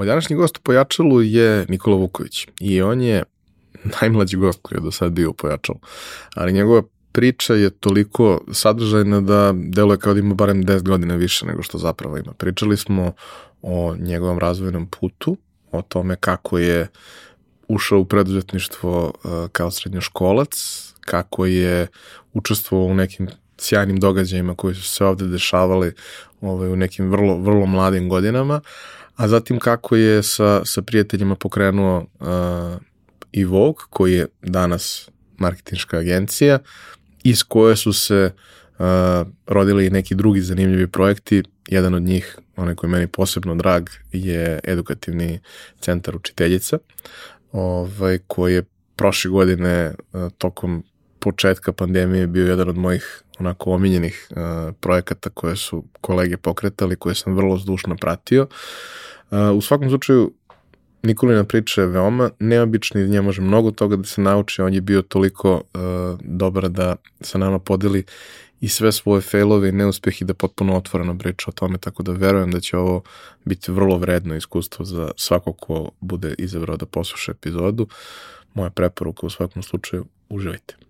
Moj današnji gost u Pojačalu je Nikola Vuković i on je najmlađi gost koji je do sad bio u Pojačalu, ali njegova priča je toliko sadržajna da deluje kao da ima barem 10 godina više nego što zapravo ima. Pričali smo o njegovom razvojnom putu, o tome kako je ušao u preduzetništvo uh, kao srednjoškolac, kako je učestvovao u nekim sjajnim događajima koji su se ovde dešavali ovaj, u nekim vrlo, vrlo mladim godinama, a zatim kako je sa, sa prijateljima pokrenuo uh, i Vogue, koji je danas marketinška agencija, iz koje su se uh, rodili i neki drugi zanimljivi projekti. Jedan od njih, onaj koji je meni posebno drag, je edukativni centar učiteljica, ovaj, koji je prošle godine uh, tokom početka pandemije bio jedan od mojih onako omiljenih uh, projekata koje su kolege pokretali, koje sam vrlo zdušno pratio. Uh, u svakom slučaju, Nikolina priča je veoma neobična i nje može mnogo toga da se nauči. On je bio toliko uh, dobar da sa nama podeli i sve svoje failove i neuspehi da potpuno otvoreno priča o tome, tako da verujem da će ovo biti vrlo vredno iskustvo za svako ko bude izabrao da posluša epizodu. Moja preporuka u svakom slučaju, uživajte.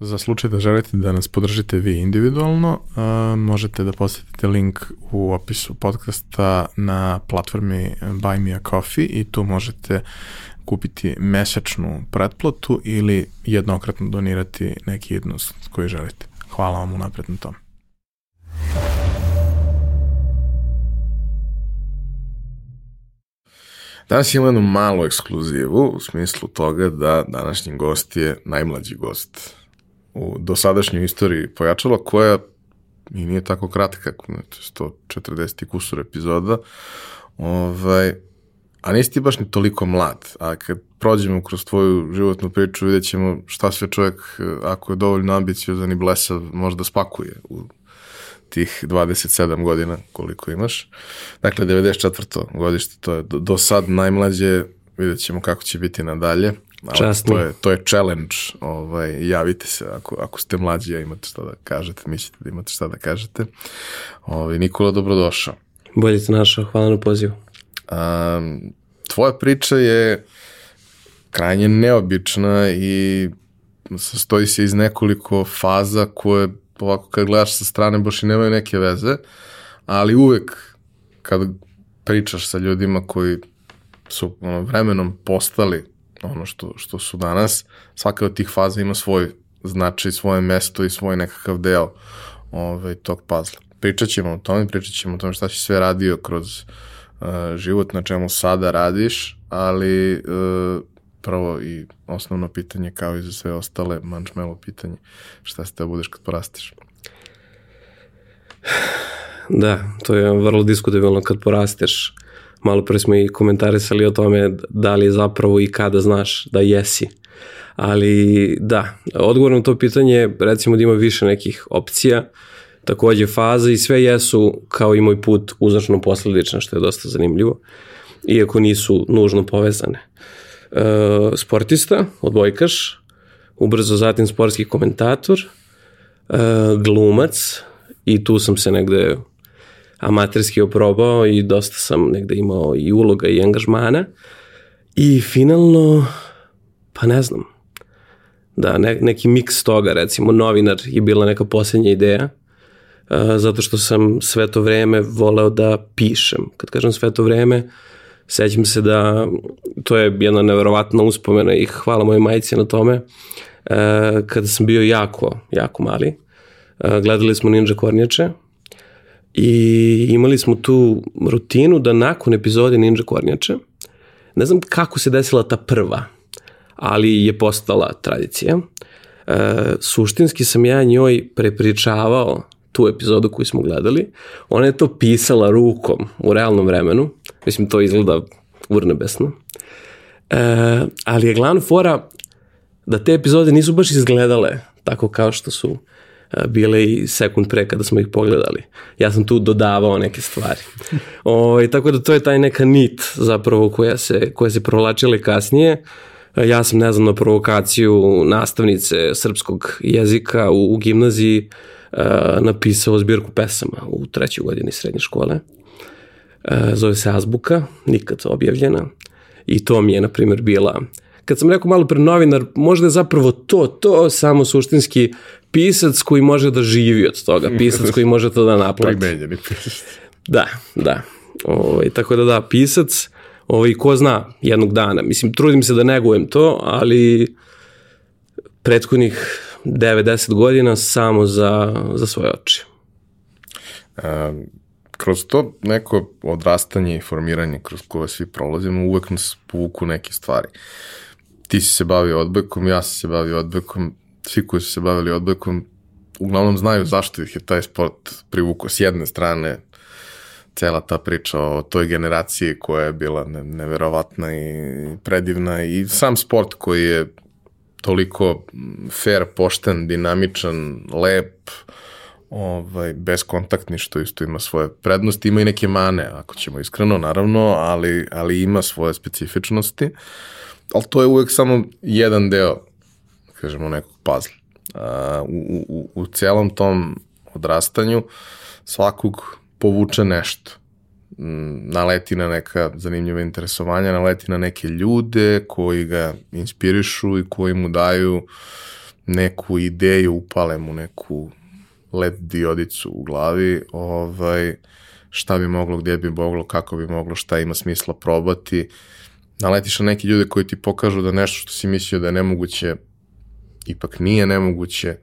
Za slučaj da želite da nas podržite vi individualno, uh, možete da posetite link u opisu podcasta na platformi Buy Me a Coffee i tu možete kupiti mesečnu pretplatu ili jednokratno donirati neki jednost koji želite. Hvala vam unapred na tome. Danas imamo jednu malu ekskluzivu u smislu toga da današnji gost je najmlađi gost u dosadašnjoj istoriji pojačala koja i nije tako kratka, 140 kusur epizoda, ovaj, a nisi ti baš ni toliko mlad, a kad prođemo kroz tvoju životnu priču vidjet ćemo šta sve čovjek, ako je dovoljno ambiciozan i blesav, možda spakuje u tih 27 godina koliko imaš. Dakle, 94. godište, to je do, do sad najmlađe, vidjet ćemo kako će biti nadalje. Časno. To je, to je challenge, ovaj, javite se ako, ako ste mlađi, a imate šta da kažete, mislite da imate šta da kažete. Ovaj, Nikola, dobrodošao. Bolje te našao, hvala na pozivu. Um, tvoja priča je krajnje neobična i sastoji se iz nekoliko faza koje ovako kad gledaš sa strane baš i nemaju neke veze, ali uvek kad pričaš sa ljudima koji su ono, vremenom postali ono što, što su danas, svaka od tih faza ima svoj značaj, svoje mesto i svoj nekakav deo ovaj, tog pazla. Pričat ćemo o tome, pričat ćemo o tome šta si sve radio kroz uh, život, na čemu sada radiš, ali uh, prvo i osnovno pitanje kao i za sve ostale mančmelo pitanje, šta se te budeš kad porasteš? Da, to je vrlo diskutabilno kad porasteš malo pre smo i komentarisali o tome da li zapravo i kada znaš da jesi. Ali da, odgovor na to pitanje recimo da ima više nekih opcija, takođe faze i sve jesu kao i moj put uzračno posledično što je dosta zanimljivo, iako nisu nužno povezane. E, sportista, odbojkaš, ubrzo zatim sportski komentator, e, glumac i tu sam se negde amaterski oprobao i dosta sam negde imao i uloga i angažmana. I finalno, pa ne znam, da, ne, neki miks toga, recimo novinar je bila neka posljednja ideja, uh, zato što sam sve to vreme voleo da pišem. Kad kažem sve to vreme, sećam se da to je jedna neverovatna uspomena i hvala moje majici na tome. Uh, kada sam bio jako, jako mali, uh, gledali smo Ninja Kornjače, i imali smo tu rutinu da nakon epizode Ninja Kornjače, ne znam kako se desila ta prva, ali je postala tradicija. E, suštinski sam ja njoj prepričavao tu epizodu koju smo gledali. Ona je to pisala rukom u realnom vremenu. Mislim, to izgleda urnebesno. E, ali je glavna fora da te epizode nisu baš izgledale tako kao što su bile i sekund pre kada smo ih pogledali. Ja sam tu dodavao neke stvari. O, ovaj, tako da to je taj neka nit zapravo koja se, koja se provlačila kasnije. E, ja sam, ne znam, na provokaciju nastavnice srpskog jezika u, u gimnaziji uh, napisao zbirku pesama u trećoj godini srednje škole. Uh, zove se Azbuka, nikad objavljena. I to mi je, na primjer, bila kad sam rekao malo pre novinar, možda je zapravo to, to samo suštinski pisac koji može da živi od toga, pisac koji može to da naplati. Primenjeni pisac. Da, da. Ovo, ovaj, tako da da, pisac, ovaj, ko zna jednog dana. Mislim, trudim se da negujem to, ali prethodnih 9-10 godina samo za, za svoje oči. Um, kroz to neko odrastanje i formiranje kroz koje svi prolazimo, uvek nas povuku neke stvari. Ti si se bavio odbojkom, ja sam se bavio odbojkom, svi koji su se bavili odbojkom uglavnom znaju zašto ih je taj sport privukao s jedne strane. Cela ta priča o toj generaciji koja je bila neverovatna i predivna i sam sport koji je toliko fair, pošten, dinamičan, lep, ovaj, bezkontaktni, što isto ima svoje prednosti, ima i neke mane, ako ćemo iskreno, naravno, ali, ali ima svoje specifičnosti, ali to je uvek samo jedan deo, kažemo, nekog pazla. u, u, u celom tom odrastanju svakog povuče nešto naleti na neka zanimljiva interesovanja, naleti na neke ljude koji ga inspirišu i koji mu daju neku ideju, upale mu neku led diodicu u glavi, ovaj, šta bi moglo, gdje bi moglo, kako bi moglo, šta ima smisla probati. Naletiš na neke ljude koji ti pokažu da nešto što si mislio da je nemoguće, ipak nije nemoguće.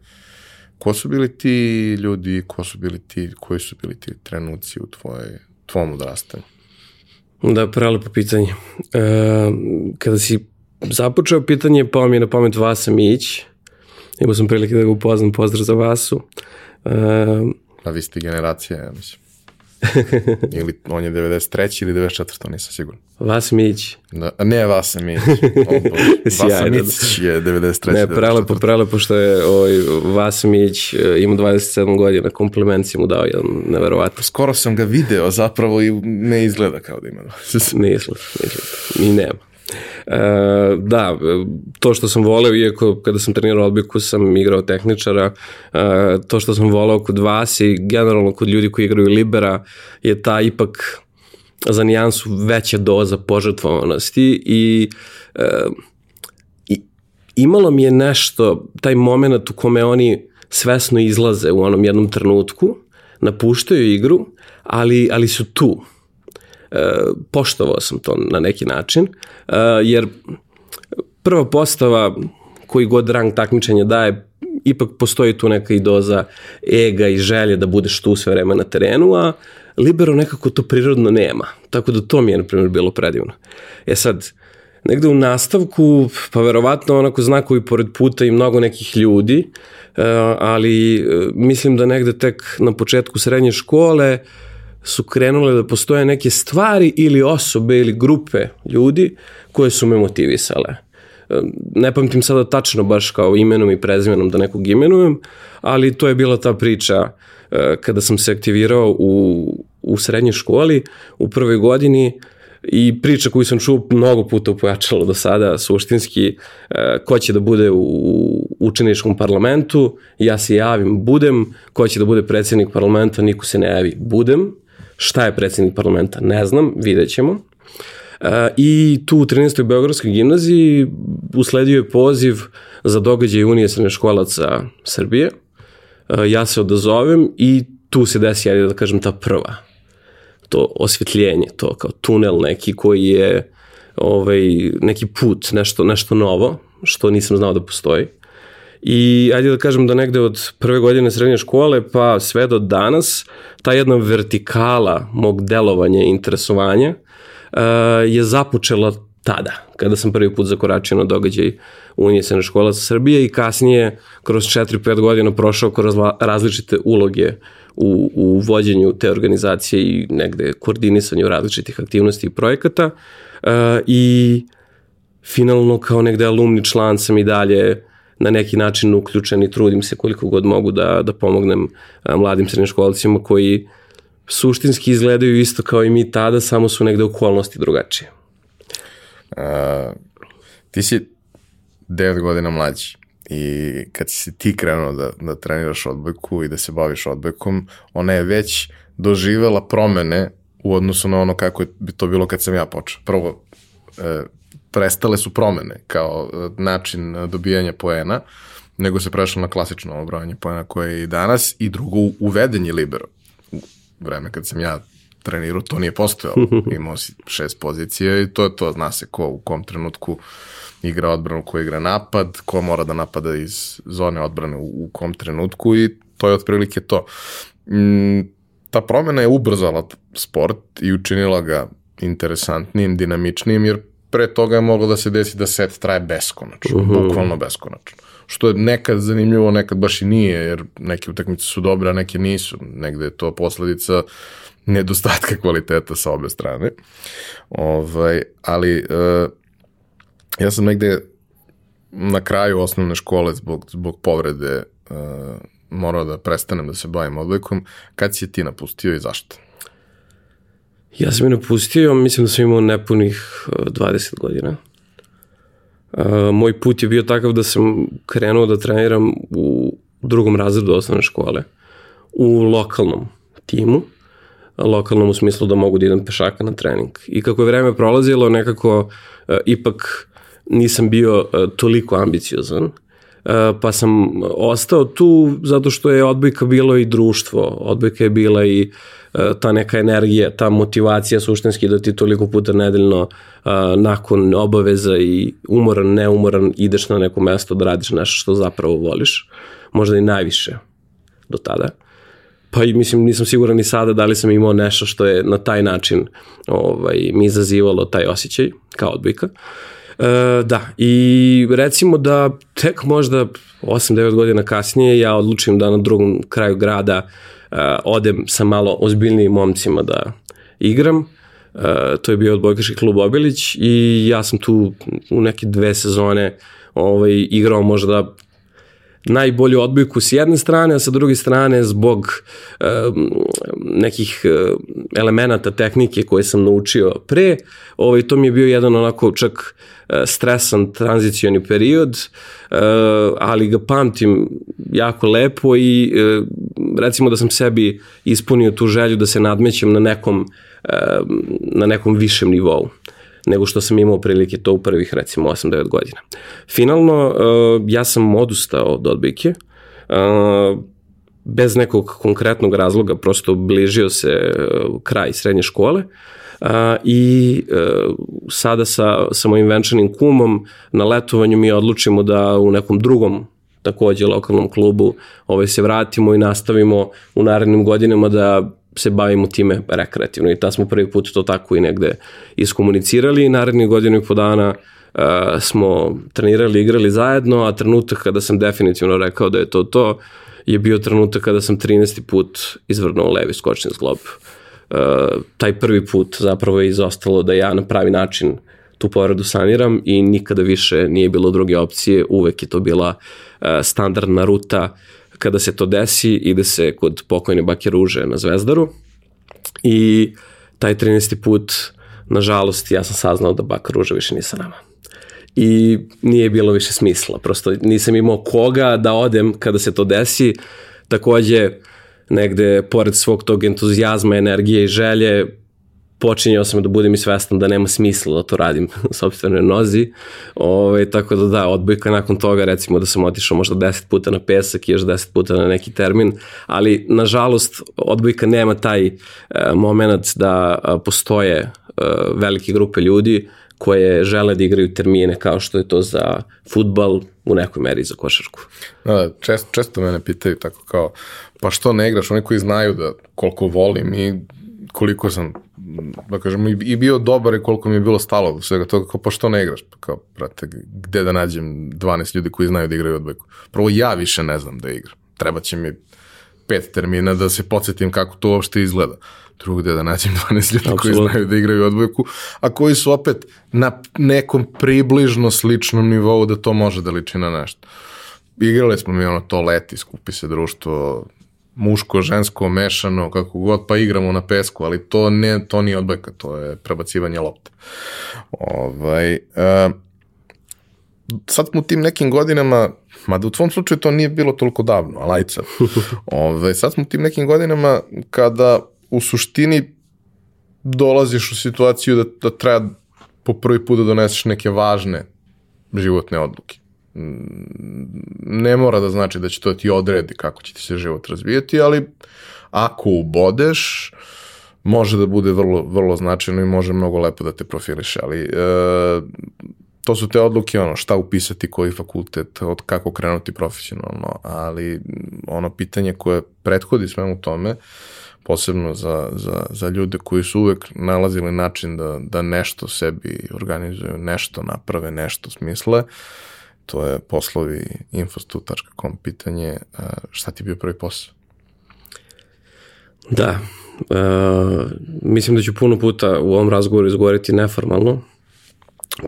Ko su bili ti ljudi, ko su bili ti, koji su bili ti trenuci u tvojoj tvom odrastanju? Da, prelepo pitanje. E, kada si započeo pitanje, pa mi je na pamet Vasa Mić. Imao sam prilike da ga upoznam, pozdrav za Vasu. E, A vi ste generacija, ja mislim. ili on je 93. ili 94. nisam siguran. Vas Mić. Da, ne Vasa Mić. Vasa Mić je 93. Ne, prelepo, prelepo što je ovaj, Vasa Mić e, ima 27 godina, kompliment si mu dao jedan neverovatno. Skoro sam ga video zapravo i ne izgleda kao da ima. ne izgleda, ne izgleda. I nema. E, da, to što sam voleo, iako kada sam trenirao odbiku sam igrao tehničara, e, to što sam voleo kod vas i generalno kod ljudi koji igraju libera je ta ipak za nijansu veća doza požrtvovanosti i, e, imalo mi je nešto, taj moment u kome oni svesno izlaze u onom jednom trenutku, napuštaju igru, ali, ali su tu poštovao sam to na neki način, e, jer prva postava koji god rang takmičenja daje, ipak postoji tu neka i doza ega i želje da budeš tu sve vreme na terenu, a libero nekako to prirodno nema. Tako da to mi je, na primjer, bilo predivno. E sad, negde u nastavku, pa verovatno onako znakovi pored puta i mnogo nekih ljudi, e, ali e, mislim da negde tek na početku srednje škole uh, su krenule da postoje neke stvari ili osobe ili grupe ljudi koje su me motivisale. Ne pamtim sada tačno baš kao imenom i prezimenom da nekog imenujem, ali to je bila ta priča e, kada sam se aktivirao u, u srednjoj školi u prvoj godini i priča koju sam čuo mnogo puta upojačalo do sada, suštinski, e, ko će da bude u učeničkom parlamentu, ja se javim, budem, ko će da bude predsednik parlamenta, niko se ne javi, budem, Šta je predsednik parlamenta? Ne znam, vidjet ćemo. E, I tu u 13. Beogradskoj gimnaziji usledio je poziv za događaj Unije srednjoškolaca Srbije. E, ja se odazovem i tu se desi, ajde da kažem, ta prva. To osvetljenje, to kao tunel neki koji je ovaj, neki put, nešto, nešto novo, što nisam znao da postoji. I ajde da kažem da negde od prve godine srednje škole pa sve do danas ta jedna vertikala mog delovanja i interesovanja uh, je započela tada, kada sam prvi put zakoračio na događaj Unije Srednje škola Srbije i kasnije kroz 4-5 godina prošao kroz različite uloge u, u vođenju te organizacije i negde koordinisanju različitih aktivnosti i projekata. Uh, i finalno kao negde alumni član sam i dalje na neki način uključen i trudim se koliko god mogu da, da pomognem uh, mladim srednjoškolcima koji suštinski izgledaju isto kao i mi tada, samo su negde okolnosti drugačije. Uh, ti si 9 godina mlađi i kad si ti krenuo da, da treniraš odbojku i da se baviš odbojkom, ona je već doživela promene u odnosu na ono kako bi to bilo kad sam ja počeo. Prvo, e, prestale su promene kao e, način dobijanja poena, nego se prešlo na klasično obrojanje poena koje je i danas i drugo, uveden je libero. U vreme kad sam ja trenirao, to nije postojalo. Imao si šest pozicija i to je to, zna se ko u kom trenutku igra odbranu, ko igra napad, ko mora da napada iz zone odbrane u, u kom trenutku i to je otprilike to. Mm, ta promena je ubrzala sport i učinila ga interesantnijim, dinamičnijim, jer pre toga je moglo da se desi da set traje beskonačno, uh -huh. bukvalno beskonačno. Što je nekad zanimljivo, nekad baš i nije, jer neke utakmice su dobre, a neke nisu. Negde je to posledica nedostatka kvaliteta sa obe strane. Ovaj, ali uh, ja sam negde na kraju osnovne škole zbog, zbog povrede uh, morao da prestanem da se bavim odbojkom. Kad si je ti napustio i zašto? Ja sam je napustio, mislim da sam imao nepunih 20 godina. Uh, moj put je bio takav da sam krenuo da treniram u drugom razredu osnovne škole u lokalnom timu lokalnom u smislu da mogu da idem pešaka na trening. I kako je vreme prolazilo, nekako uh, ipak nisam bio toliko ambiciozan, pa sam ostao tu zato što je odbojka bilo i društvo, odbojka je bila i uh, ta neka energija, ta motivacija suštinski da ti toliko puta nedeljno uh, nakon obaveza i umoran, neumoran ideš na neko mesto da radiš nešto što zapravo voliš, možda i najviše do tada. Pa i mislim nisam siguran ni sada da li sam imao nešto što je na taj način ovaj, mi izazivalo taj osjećaj kao odbojka. Uh, E, da, i recimo da tek možda 8-9 godina kasnije ja odlučim da na drugom kraju grada uh, odem sa malo ozbiljnijim momcima da igram. Uh, to je bio odbojkaški klub Obilić i ja sam tu u neke dve sezone ovaj, igrao možda najbolju odbojku s jedne strane, a sa druge strane zbog um, nekih uh, elemenata tehnike koje sam naučio pre, ovaj, to mi je bio jedan onako čak uh, stresan tranzicioni period, uh, ali ga pamtim jako lepo i recimo da sam sebi ispunio tu želju da se nadmećem na nekom, na nekom višem nivou nego što sam imao prilike to u prvih recimo 8-9 godina. Finalno, uh, ja sam odustao od odbojke, uh, bez nekog konkretnog razloga, prosto bližio se uh, kraj srednje škole, Uh, i uh, sada sa, sa mojim venčanim kumom na letovanju mi odlučimo da u nekom drugom takođe lokalnom klubu ovaj, se vratimo i nastavimo u narednim godinama da se bavimo time rekreativno i ta smo prvi put to tako i negde iskomunicirali i narednih godinu i po dana uh, smo trenirali, igrali zajedno, a trenutak kada sam definitivno rekao da je to to, je bio trenutak kada sam 13. put izvrnuo levi skočni zglob. Uh, taj prvi put zapravo je izostalo da ja na pravi način tu povredu saniram i nikada više nije bilo druge opcije, uvek je to bila uh, standardna ruta uh, kada se to desi, ide se kod pokojne bake Ruže na Zvezdaru i taj 13. put, nažalost, ja sam saznao da baka Ruža više nije sa nama. I nije bilo više smisla, prosto nisam imao koga da odem kada se to desi, takođe negde pored svog tog entuzijazma, energije i želje, počinjao sam da budem i svestan da nema smisla da to radim u sobstvenoj nozi. Ove, ovaj, tako da da, odbojka nakon toga recimo da sam otišao možda 10 puta na pesak i još 10 puta na neki termin, ali nažalost odbojka nema taj e, moment da a, postoje a, velike grupe ljudi koje žele da igraju termine kao što je to za futbal, u nekoj meri za košarku. Da, čest, često mene pitaju tako kao, pa što ne igraš? Oni koji znaju da koliko volim i koliko sam, da kažem, i bio dobar i koliko mi je bilo stalo do svega toga, kao, pa što ne igraš? Pa kao, brate, gde da nađem 12 ljudi koji znaju da igraju odbojku? Prvo, ja više ne znam da igram. Treba će mi pet termina da se podsjetim kako to uopšte izgleda. Drugo, gde da nađem 12 ljudi Absolutno. koji znaju da igraju odbojku, a koji su opet na nekom približno sličnom nivou da to može da liči na nešto. Igrali smo mi ono to leti, skupi se društvo, muško, žensko, mešano, kako god, pa igramo na pesku, ali to, ne, to nije odbojka, to je prebacivanje lopte. Ovaj, uh, sad smo u tim nekim godinama, mada u tvom slučaju to nije bilo toliko davno, ali ajde sad. Ovaj, sad smo u tim nekim godinama kada u suštini dolaziš u situaciju da, da treba po prvi put da doneseš neke važne životne odluke. Ne mora da znači da će to ti odredi kako će ti se život razvijeti, ali ako ubodeš, može da bude vrlo, vrlo značajno i može mnogo lepo da te profiliše, ali e, to su te odluke, ono, šta upisati, koji fakultet, od kako krenuti profesionalno, ali ono pitanje koje prethodi svemu tome, posebno za, za, za ljude koji su uvek nalazili način da, da nešto sebi organizuju, nešto naprave, nešto smisle, to je poslovi infostu.com pitanje šta ti je bio prvi posao? Da, uh, mislim da ću puno puta u ovom razgovoru izgovoriti neformalno,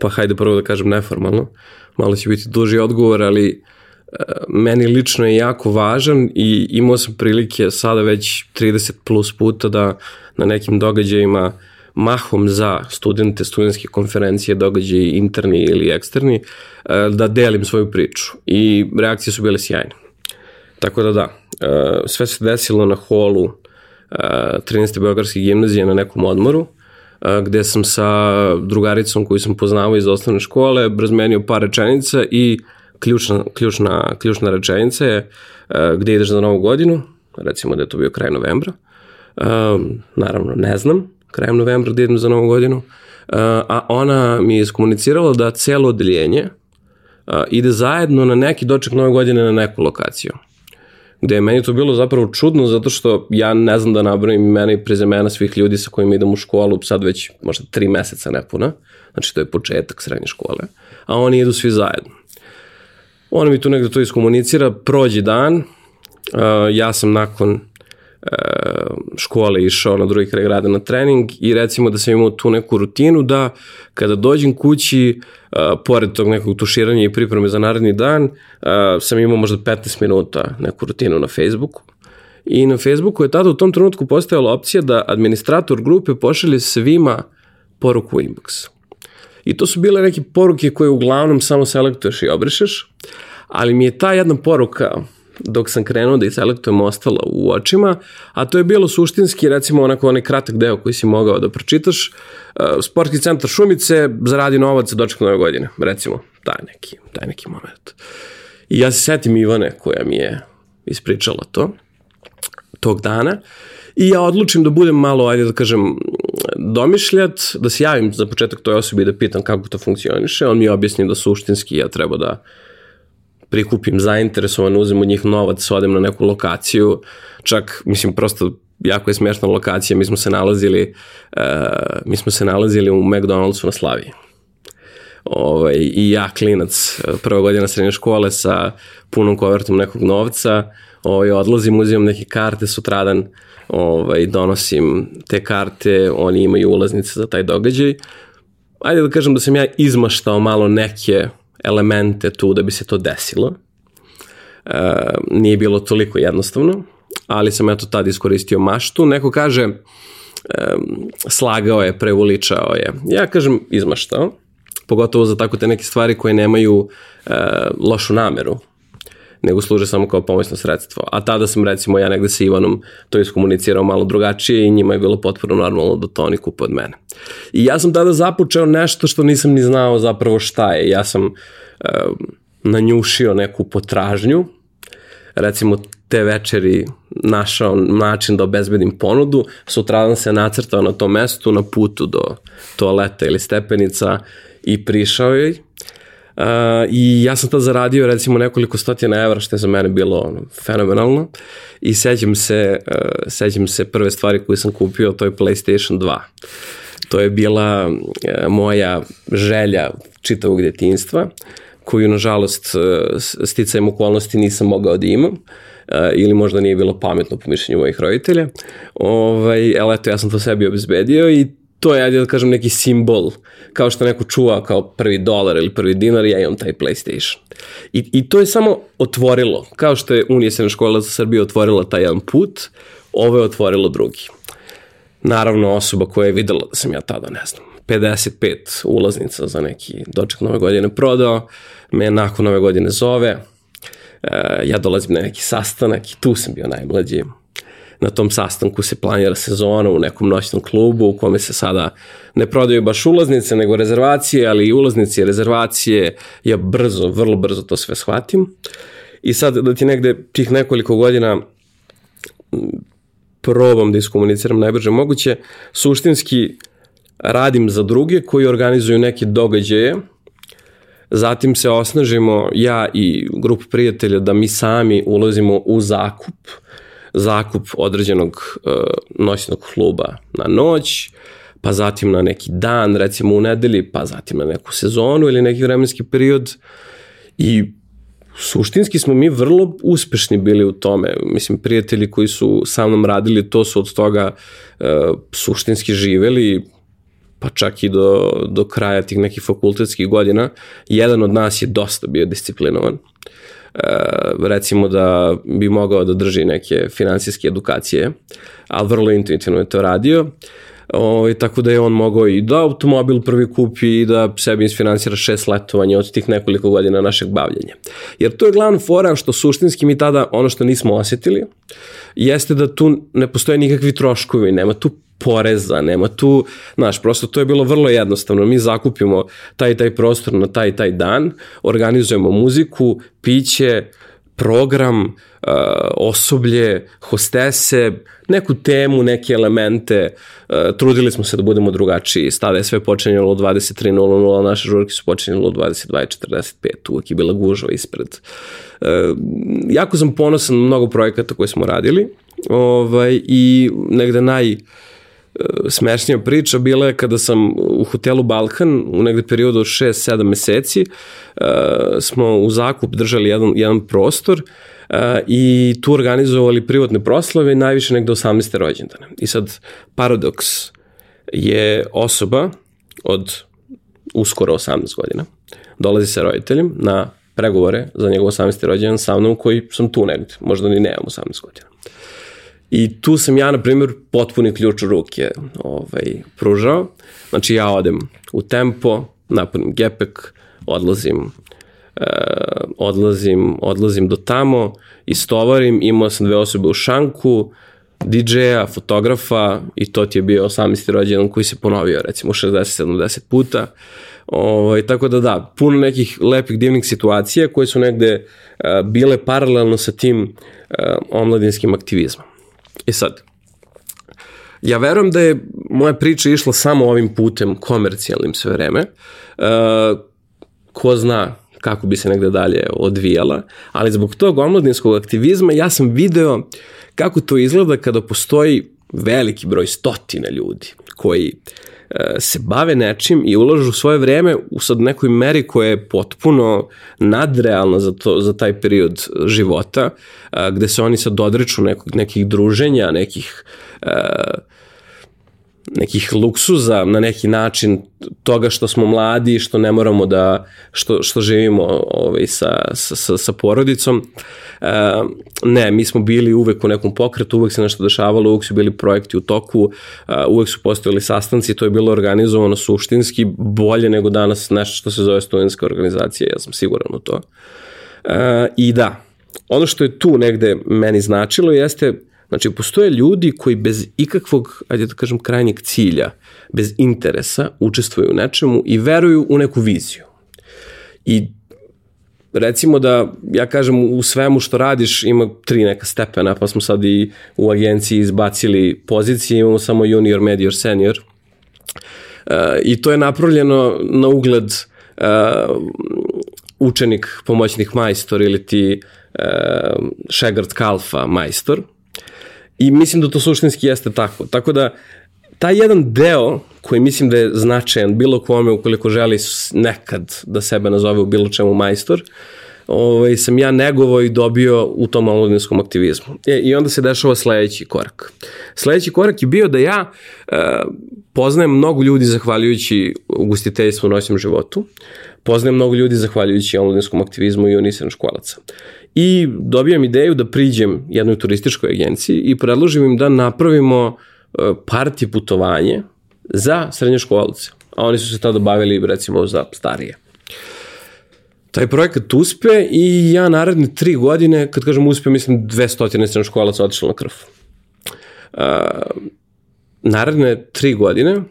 pa hajde prvo da kažem neformalno, malo će biti duži odgovor, ali uh, meni lično je jako važan i imao sam prilike sada već 30 plus puta da na nekim događajima mahom za studente, studentske konferencije, događaji interni ili eksterni, uh, da delim svoju priču i reakcije su bile sjajne. Tako da da, uh, sve se desilo na holu 13. Beogradske gimnazije na nekom odmoru, gde sam sa drugaricom koju sam poznavao iz osnovne škole razmenio par rečenica i ključna, ključna, ključna rečenica je gde ideš za novu godinu, recimo da je to bio kraj novembra, naravno ne znam, krajem novembra da idem za novu godinu, a ona mi je iskomunicirala da celo odeljenje ide zajedno na neki doček nove godine na neku lokaciju gde je meni to bilo zapravo čudno zato što ja ne znam da nabrojim imena i prezemena svih ljudi sa kojima idem u školu sad već možda tri meseca nepuna, znači to je početak srednje škole, a oni idu svi zajedno. Ona mi tu negde to iskomunicira, prođi dan, ja sam nakon škole išao na drugi kraj grada na trening i recimo da sam imao tu neku rutinu da kada dođem kući, uh, pored tog nekog tuširanja i pripreme za naredni dan, uh, sam imao možda 15 minuta neku rutinu na Facebooku. I na Facebooku je tada u tom trenutku postojala opcija da administrator grupe pošalje svima poruku u inbox. I to su bile neke poruke koje uglavnom samo selektuješ i obrišeš, ali mi je ta jedna poruka dok sam krenuo da ih selektujem ostala u očima, a to je bilo suštinski recimo onako onaj kratak deo koji si mogao da pročitaš. Uh, sportski centar Šumice zaradi novac za doček nove godine, recimo, taj neki, taj neki moment. I ja se setim Ivane koja mi je ispričala to tog dana i ja odlučim da budem malo, ajde da kažem, domišljat, da se javim za početak toj osobi da pitam kako to funkcioniše. On mi objasni da suštinski ja treba da prikupim zainteresovan, uzem od njih novac, odem na neku lokaciju, čak, mislim, prosto jako je smešna lokacija, mi smo se nalazili, uh, mi smo se nalazili u McDonald'su na Slaviji. Ovaj, I ja, klinac, prva godina srednje škole sa punom kovertom nekog novca, ovaj, odlazim, uzimam neke karte, sutradan ovaj, donosim te karte, oni imaju ulaznice za taj događaj. Ajde da kažem da sam ja izmaštao malo neke elemente tu da bi se to desilo. E, nije bilo toliko jednostavno, ali sam eto tad iskoristio maštu. Neko kaže e, slagao je, preuličao je. Ja kažem izmaštao, pogotovo za tako te neke stvari koje nemaju e, lošu nameru nego služe samo kao pomoćno sredstvo. A tada sam recimo ja negde sa Ivanom to iskomunicirao malo drugačije i njima je bilo potpuno normalno da to oni kupe od mene. I ja sam tada započeo nešto što nisam ni znao zapravo šta je. Ja sam uh, nanjušio neku potražnju, recimo te večeri našao način da obezbedim ponudu, sutradan se nacrtao na tom mestu na putu do toaleta ili stepenica i prišao joj. Uh, I ja sam tad zaradio recimo nekoliko stotina evra što je za mene bilo ono, fenomenalno i sećam se, uh, sećam se prve stvari koje sam kupio, to je PlayStation 2. To je bila uh, moja želja čitavog detinstva koju nažalost uh, sticajem okolnosti nisam mogao da imam. Uh, ili možda nije bilo pametno po mišljenju mojih roditelja. Ovaj, ali eto, ja sam to sebi obezbedio i to je, ajde da kažem, neki simbol, kao što neko čuva kao prvi dolar ili prvi dinar, ja imam taj PlayStation. I, i to je samo otvorilo, kao što je Unijesena škola za Srbiju otvorila taj jedan put, ovo je otvorilo drugi. Naravno, osoba koja je videla da sam ja tada, ne znam, 55 ulaznica za neki doček nove godine prodao, me nakon nove godine zove, Eh, ja dolazim na neki sastanak i tu sam bio najmlađi. Na tom sastanku se planira sezona u nekom noćnom klubu u kome se sada ne prodaju baš ulaznice, nego rezervacije, ali i ulaznice i rezervacije, ja brzo, vrlo brzo to sve shvatim. I sad da ti negde tih nekoliko godina probam da iskomuniciram najbrže moguće, suštinski radim za druge koji organizuju neke događaje, Zatim se osnažimo ja i grup prijatelja da mi sami ulazimo u zakup, zakup određenog uh, noćnog kluba na noć, pa zatim na neki dan, recimo u nedelji, pa zatim na neku sezonu ili neki vremenski period i suštinski smo mi vrlo uspešni bili u tome. Mislim, prijatelji koji su sa mnom radili to su od toga uh, suštinski živeli, pa čak i do, do kraja tih nekih fakultetskih godina, jedan od nas je dosta bio disciplinovan. E, recimo da bi mogao da drži neke finansijske edukacije, ali vrlo intuitivno je to radio. Ovaj, tako da je on mogao i da automobil prvi kupi i da sebi isfinansira šest letovanja od tih nekoliko godina našeg bavljenja. Jer to je glavna fora što suštinski mi tada ono što nismo osetili jeste da tu ne postoje nikakvi troškovi, nema tu poreza, nema tu, znaš, prosto to je bilo vrlo jednostavno. Mi zakupimo taj taj prostor na taj taj dan, organizujemo muziku, piće, program, uh, osoblje, hostese, neku temu, neke elemente. Uh, trudili smo se da budemo drugačiji. Stada je sve počinjalo u 23.00, naše žurke su počinjalo u 22.45. Uvijek je bila gužva ispred. Uh, jako sam ponosan na mnogo projekata koje smo radili ovaj, i negde naj uh, smešnija priča bila je kada sam u hotelu Balkan u negde periodu od 6-7 meseci uh, smo u zakup držali jedan, jedan prostor uh, i tu organizovali privatne proslave najviše negde 18. rođendana. I sad paradoks je osoba od uskoro 18 godina dolazi sa roditeljem na pregovore za njegov 18. rođendan sa mnom koji sam tu negde, možda ni nemam 18 godina. I tu sam ja, na primjer, potpuni ključ u ruke ovaj, pružao. Znači ja odem u tempo, napunim gepek, odlazim, uh, odlazim, odlazim do tamo, istovarim, imao sam dve osobe u šanku, DJ-a, fotografa i to ti je bio 18. rođendan koji se ponovio recimo 60-70 puta. Ovaj, tako da da, puno nekih lepih divnih situacija koje su negde uh, bile paralelno sa tim uh, omladinskim aktivizmom. I e sad, ja verujem da je moja priča išla samo ovim putem komercijalnim sve vreme. Uh, ko zna kako bi se negde dalje odvijala, ali zbog tog omladinskog aktivizma ja sam video kako to izgleda kada postoji veliki broj stotina ljudi koji uh, se bave nečim i ulažu svoje vreme u sad nekoj meri koja je potpuno nadrealna za, to, za taj period života, gde se oni sad odriču nekog, nekih druženja, nekih nekih luksuza na neki način toga što smo mladi, što ne moramo da, što, što živimo ovaj, sa, sa, sa porodicom. E, ne, mi smo bili uvek u nekom pokretu, uvek se nešto dešavalo, uvek su bili projekti u toku, e, uvek su postojali sastanci, to je bilo organizovano suštinski bolje nego danas nešto što se zove studentska organizacija, ja sam siguran u to. E, I da, ono što je tu negde meni značilo jeste Znači, postoje ljudi koji bez ikakvog, ajde da kažem, krajnjeg cilja, bez interesa, učestvuju u nečemu i veruju u neku viziju. I recimo da, ja kažem, u svemu što radiš ima tri neka stepena, pa smo sad i u agenciji izbacili pozicije, imamo samo junior, medior, senior. Uh, I to je napravljeno na ugled uh, učenik, pomoćnik majstor ili ti uh, Šegart Kalfa majstor. I mislim da to suštinski jeste tako. Tako da taj jedan deo koji mislim da je značajan bilo kome ukoliko želi nekad da sebe nazove u bilo čemu majstor, ovaj, sam ja negovao i dobio u tom omladinskom aktivizmu. E, I onda se dešava sledeći korak. Sledeći korak je bio da ja e, poznajem mnogo ljudi zahvaljujući ugostiteljstvu u noćnom životu, poznajem mnogo ljudi zahvaljujući omladinskom aktivizmu i unisan školaca. I dobijam ideju da priđem jednoj turističkoj agenciji i predložim im da napravimo e, parti putovanje za srednjoškolce, a oni su se tada bavili recimo za starije. Taj projekat uspe i ja naredne tri godine, kad kažem uspe, mislim 200 srednjoškolaca otišlo na krv. Uh, naredne tri godine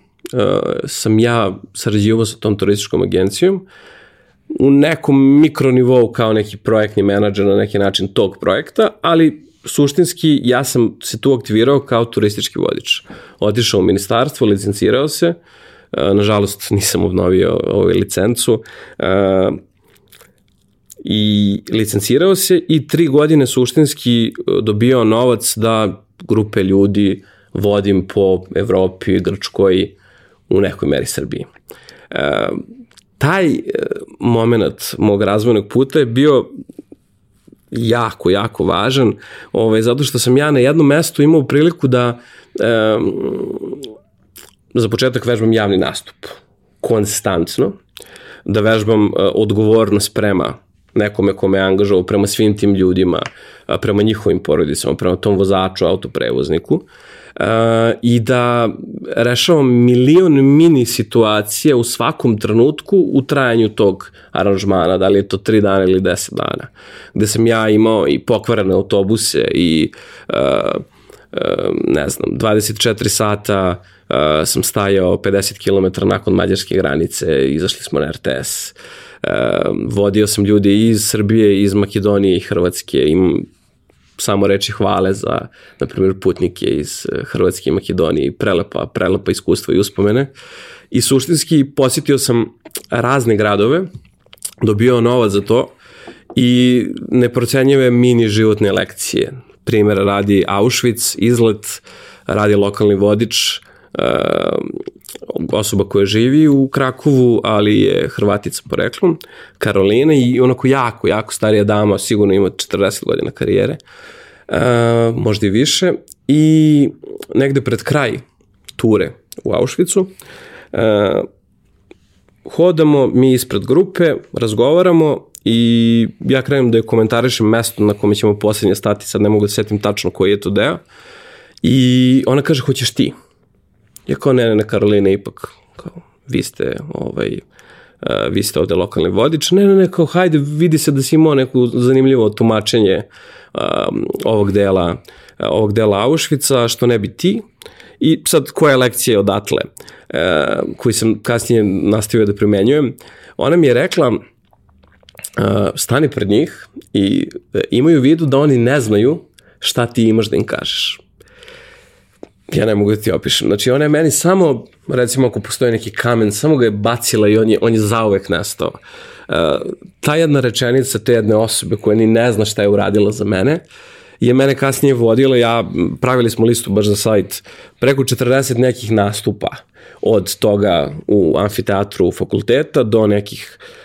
sam ja sarađivao sa tom turističkom agencijom u nekom mikronivou kao neki projektni menadžer na neki način tog projekta, ali suštinski ja sam se tu aktivirao kao turistički vodič. Otišao u ministarstvo, licencirao se, e, nažalost nisam obnovio ovaj licencu, e, i licencirao se i tri godine suštinski dobio novac da grupe ljudi vodim po Evropi, Grčkoj, u nekoj meri Srbiji. E, taj moment mog razvojnog puta je bio jako, jako važan, ovaj, zato što sam ja na jednom mestu imao priliku da e, za početak vežbam javni nastup, konstantno, da vežbam e, odgovornost prema nekome kome je angažao, prema svim tim ljudima, prema njihovim porodicama, prema tom vozaču, autoprevozniku. Uh, i da rešavam milion mini situacija u svakom trenutku u trajanju tog aranžmana, da li je to 3 dana ili 10 dana, gde sam ja imao i pokvarene autobuse i uh, ne znam, 24 sata uh, sam stajao 50 km nakon mađarske granice, izašli smo na RTS. Uh, vodio sam ljude iz Srbije, iz Makedonije i Hrvatske, im samo reči hvale za, na primjer, putnike iz eh, Hrvatske i Makedonije i prelepa, prelepa iskustva i uspomene. I suštinski posjetio sam razne gradove, dobio novac za to i neprocenjive mini životne lekcije. Primjer radi Auschwitz, izlet, radi lokalni vodič, osoba koja živi u Krakovu, ali je Hrvatica poreklom, Karolina i onako jako, jako starija dama, sigurno ima 40 godina karijere, uh, možda i više, i negde pred kraj ture u Auschwitzu, uh, hodamo mi ispred grupe, razgovaramo i ja krenem da je komentarišem mesto na kome ćemo poslednje stati, sad ne mogu da setim tačno koji je to deo, i ona kaže, hoćeš ti? Ja kao, ne, ne, Karolina, ipak, kao, vi ste, ovaj, uh, vi ste ovde lokalni vodič, ne, ne, ne, kao, hajde, vidi se da si imao neku zanimljivo tumačenje um, ovog dela, uh, ovog dela Auschwitza, što ne bi ti, I sad, koja lekcija odatle, uh, koji sam kasnije nastavio da primenjujem, ona mi je rekla, uh, stani pred njih i uh, imaju u vidu da oni ne znaju šta ti imaš da im kažeš ja ne mogu da ti opišem. Znači, ona je meni samo, recimo ako postoji neki kamen, samo ga je bacila i on je, on je zauvek nestao. Uh, ta jedna rečenica te jedne osobe koja ni ne zna šta je uradila za mene, je mene kasnije vodila, ja, pravili smo listu baš za sajt, preko 40 nekih nastupa od toga u amfiteatru fakulteta do nekih uh,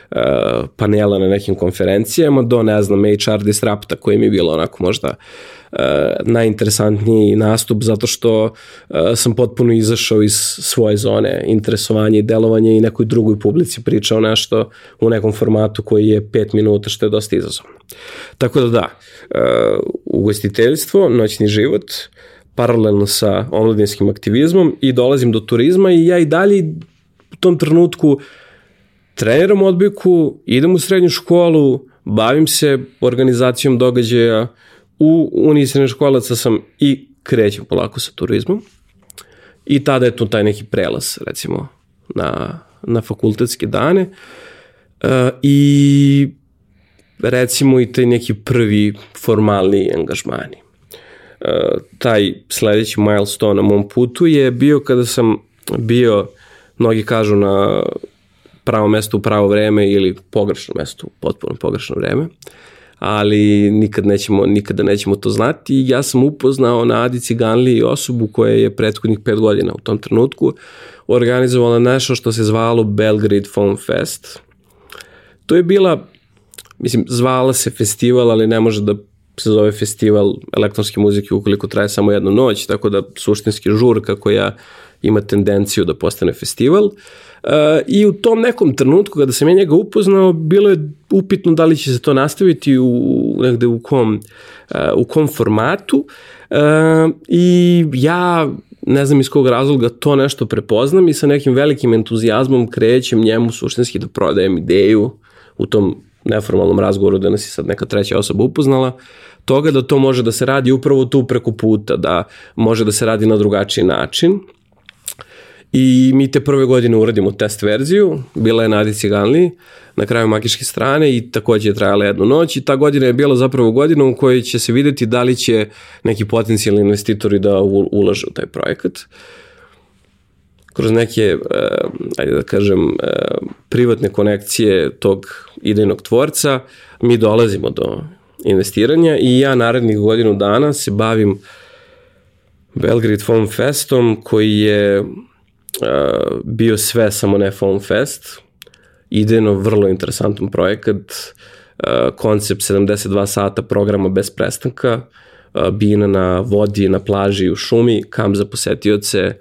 panela na nekim konferencijama, do, ne znam, HR Disrupta koji mi je bilo onako možda uh, Eh, najinteresantniji nastup zato što eh, sam potpuno izašao iz svoje zone interesovanja i delovanja i nekoj drugoj publici pričao nešto u nekom formatu koji je 5 minuta što je dosta izazovno. Tako da da, eh, ugostiteljstvo, noćni život, paralelno sa omladinskim aktivizmom i dolazim do turizma i ja i dalje u tom trenutku treniram odbojku, idem u srednju školu, bavim se organizacijom događaja, u Uniji srednjoškolaca sam i krećem polako sa turizmom. I tada je tu taj neki prelaz recimo na, na fakultetske dane. Uh, i recimo i taj neki prvi formalni angažmani. Uh, taj sledeći milestone na mom putu je bio kada sam bio, mnogi kažu na pravo mesto u pravo vreme ili pogrešno mesto u potpuno pogrešno vreme, ali nikad nećemo, nikada nećemo to znati. Ja sam upoznao na Adi Ciganli osobu koja je prethodnih pet godina u tom trenutku organizovala nešto što se zvalo Belgrade Phone Fest. To je bila, mislim, zvala se festival, ali ne može da se zove festival elektronske muzike ukoliko traje samo jednu noć, tako da suštinski žurka koja ima tendenciju da postane festival. Uh, I u tom nekom trenutku kada sam ja njega upoznao, bilo je upitno da li će se to nastaviti u, negde u kom, uh, u kom formatu. Uh, I ja ne znam iz kog razloga to nešto prepoznam i sa nekim velikim entuzijazmom krećem njemu suštinski da prodajem ideju u tom neformalnom razgovoru da nas je sad neka treća osoba upoznala, toga da to može da se radi upravo tu preko puta, da može da se radi na drugačiji način. I mi te prve godine uradimo test verziju, bila je na Adi Ciganli, na kraju makiške strane i takođe je trajala jednu noć i ta godina je bila zapravo godina u kojoj će se videti da li će neki potencijalni investitori da ulaže u taj projekat. Kroz neke, uh, ajde da kažem, uh, privatne konekcije tog idejnog tvorca mi dolazimo do investiranja i ja narednih godinu dana se bavim Belgrade Foam Festom koji je uh, bio sve samo ne Foam Fest. Idejno vrlo interesantan projekat, uh, koncept 72 sata programa bez prestanka, uh, bina na vodi, na plaži u šumi, kam za posetioce,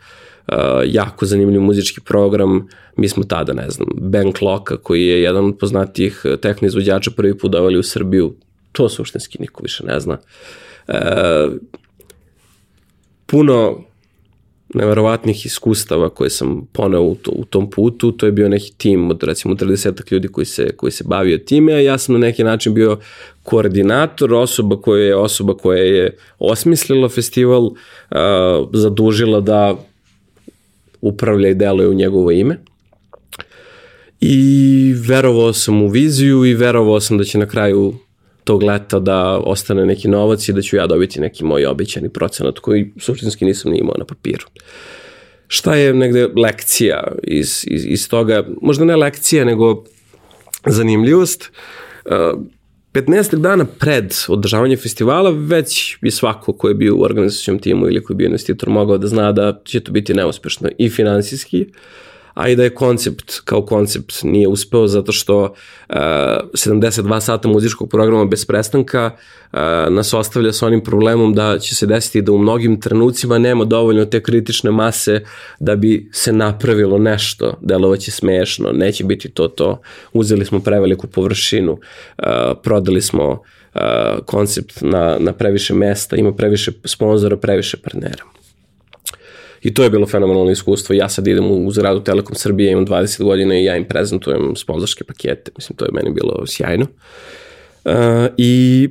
jako zanimljiv muzički program. Mi smo tada, ne znam, Ben Kloka, koji je jedan od poznatijih tehno izvođača prvi put doveli u Srbiju, to suštinski niko više ne zna. Uh, puno neverovatnih iskustava koje sam poneo u, to, u tom putu, to je bio neki tim od recimo 30 ljudi koji se, koji se bavio time, a ja sam na neki način bio koordinator, osoba koja je osoba koja je osmislila festival, uh, zadužila da upravlja i deluje u njegovo ime. I verovao sam u viziju i verovao sam da će na kraju tog leta da ostane neki novac i da ću ja dobiti neki moj običani procenat koji suštinski nisam ni imao na papiru. Šta je negde lekcija iz, iz, iz toga? Možda ne lekcija, nego zanimljivost. 15 uh, dana pred održavanje festivala već je svako ko je bio u organizacijom timu ili ko je bio investitor mogao da zna da će to biti neuspešno i finansijski, uh, a i da je koncept kao koncept nije uspeo zato što uh, 72 sata muzičkog programa bez prestanka uh, nas ostavlja sa onim problemom da će se desiti da u mnogim trenucima nema dovoljno te kritične mase da bi se napravilo nešto, delovaće smešno, neće biti to to, uzeli smo preveliku površinu, uh, prodali smo uh, koncept na, na previše mesta, ima previše sponzora, previše partnera. I to je bilo fenomenalno iskustvo. Ja sad idem u zgradu Telekom Srbije, imam 20 godina i ja im prezentujem sponzorske pakete. Mislim, to je meni bilo sjajno. Uh, I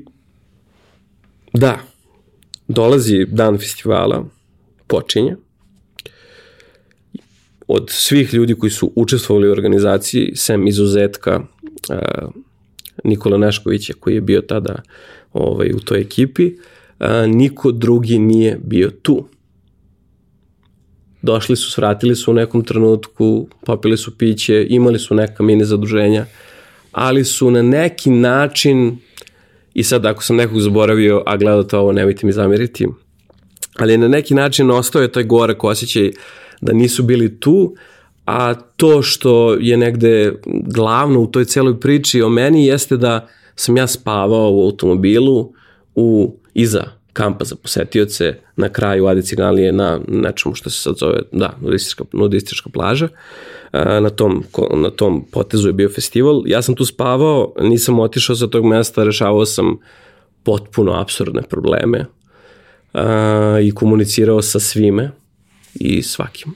da, dolazi dan festivala, počinje. Od svih ljudi koji su učestvovali u organizaciji, sem izuzetka uh, Nikola Neškovića koji je bio tada ovaj, u toj ekipi, uh, niko drugi nije bio tu došli su, svratili su u nekom trenutku, popili su piće, imali su neka mini zaduženja, ali su na neki način, i sad ako sam nekog zaboravio, a gledate ovo, nemojte mi zamiriti, ali na neki način ostao je taj gorak osjećaj da nisu bili tu, a to što je negde glavno u toj celoj priči o meni jeste da sam ja spavao u automobilu u iza kampa za posetioce na kraju Adi Ciganlije na nečemu što se sad zove, da, nudistička, nudistička plaža. Na tom, na tom potezu je bio festival. Ja sam tu spavao, nisam otišao sa tog mesta, rešavao sam potpuno absurdne probleme a, i komunicirao sa svime i svakim.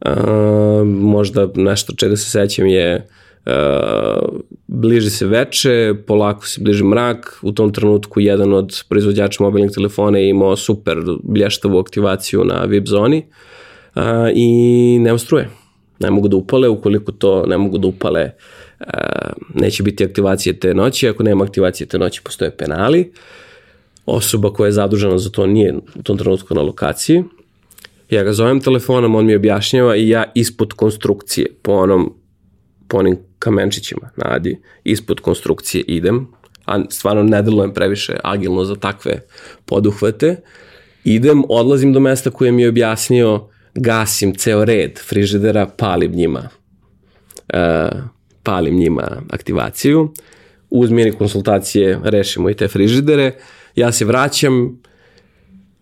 A, možda nešto čega se sećam je Uh, bliži se veče, polako se bliži mrak, u tom trenutku jedan od proizvođača mobilnih telefona je imao super blještavu aktivaciju na VIP zoni uh, i nema struje. Ne mogu da upale, ukoliko to ne mogu da upale neće biti aktivacije te noći, ako nema aktivacije te noći postoje penali, osoba koja je zadužena za to nije u tom trenutku na lokaciji, ja ga zovem telefonom, on mi objašnjava i ja ispod konstrukcije, po onom, po onim kamenčićima na Adi, ispod konstrukcije idem, a stvarno ne delujem previše agilno za takve poduhvate, idem, odlazim do mesta koje mi je objasnio, gasim ceo red frižidera, palim njima, uh, palim njima aktivaciju, uz mini konsultacije rešimo i te frižidere, ja se vraćam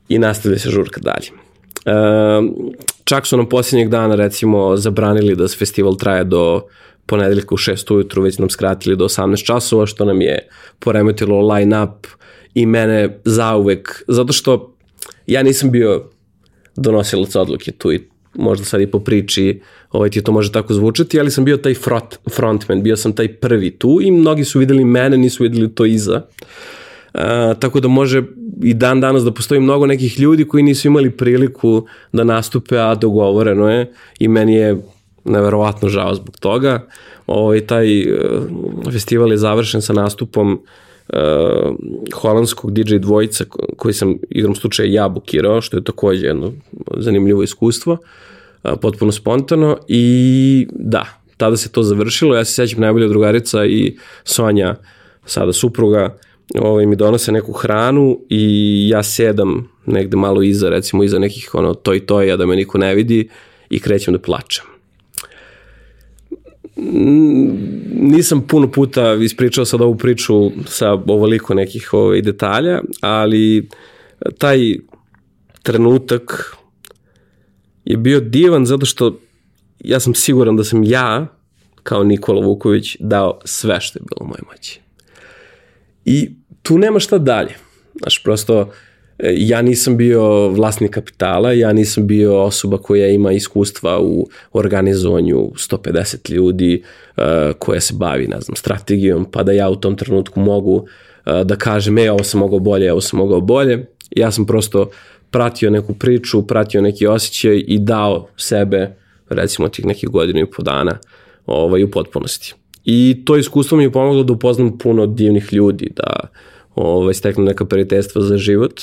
i nastavlja se žurka dalje. Uh, čak su nam posljednjeg dana recimo zabranili da se festival traje do ponedeljka u 6 ujutru, već nam skratili do 18 časova, što nam je poremetilo line up i mene zauvek, zato što ja nisam bio donosilac odluke tu i možda sad i po priči ovaj, ti to može tako zvučati, ali sam bio taj front, frontman, bio sam taj prvi tu i mnogi su videli mene, nisu videli to iza. Uh, tako da može i dan danas da postoji mnogo nekih ljudi koji nisu imali priliku da nastupe, a dogovoreno je i meni je neverovatno žao zbog toga. Ovaj, taj uh, festival je završen sa nastupom uh, holandskog DJ dvojica koji sam igrom slučaja ja bukirao, što je takođe jedno zanimljivo iskustvo, uh, potpuno spontano i da, tada se to završilo, ja se sećam najbolja drugarica i Sonja, sada supruga, ovaj, mi donose neku hranu i ja sedam negde malo iza, recimo iza nekih ono, toj toja da me niko ne vidi i krećem da plačem. Nisam puno puta ispričao sad ovu priču sa ovoliko nekih ovaj, detalja, ali taj trenutak je bio divan zato što ja sam siguran da sam ja, kao Nikola Vuković, dao sve što je bilo u moje moći. I tu nema šta dalje. Znaš, prosto, ja nisam bio vlasnik kapitala, ja nisam bio osoba koja ima iskustva u organizovanju 150 ljudi uh, koja se bavi, ne znam, strategijom, pa da ja u tom trenutku mogu uh, da kažem, e, ovo sam mogao bolje, ovo sam mogao bolje. Ja sam prosto pratio neku priču, pratio neki osjećaj i dao sebe, recimo, tih nekih godina i po dana ovaj, u potpunosti. I to iskustvo mi je pomoglo da upoznam puno divnih ljudi, da ovaj, steknem neka prijateljstva za život,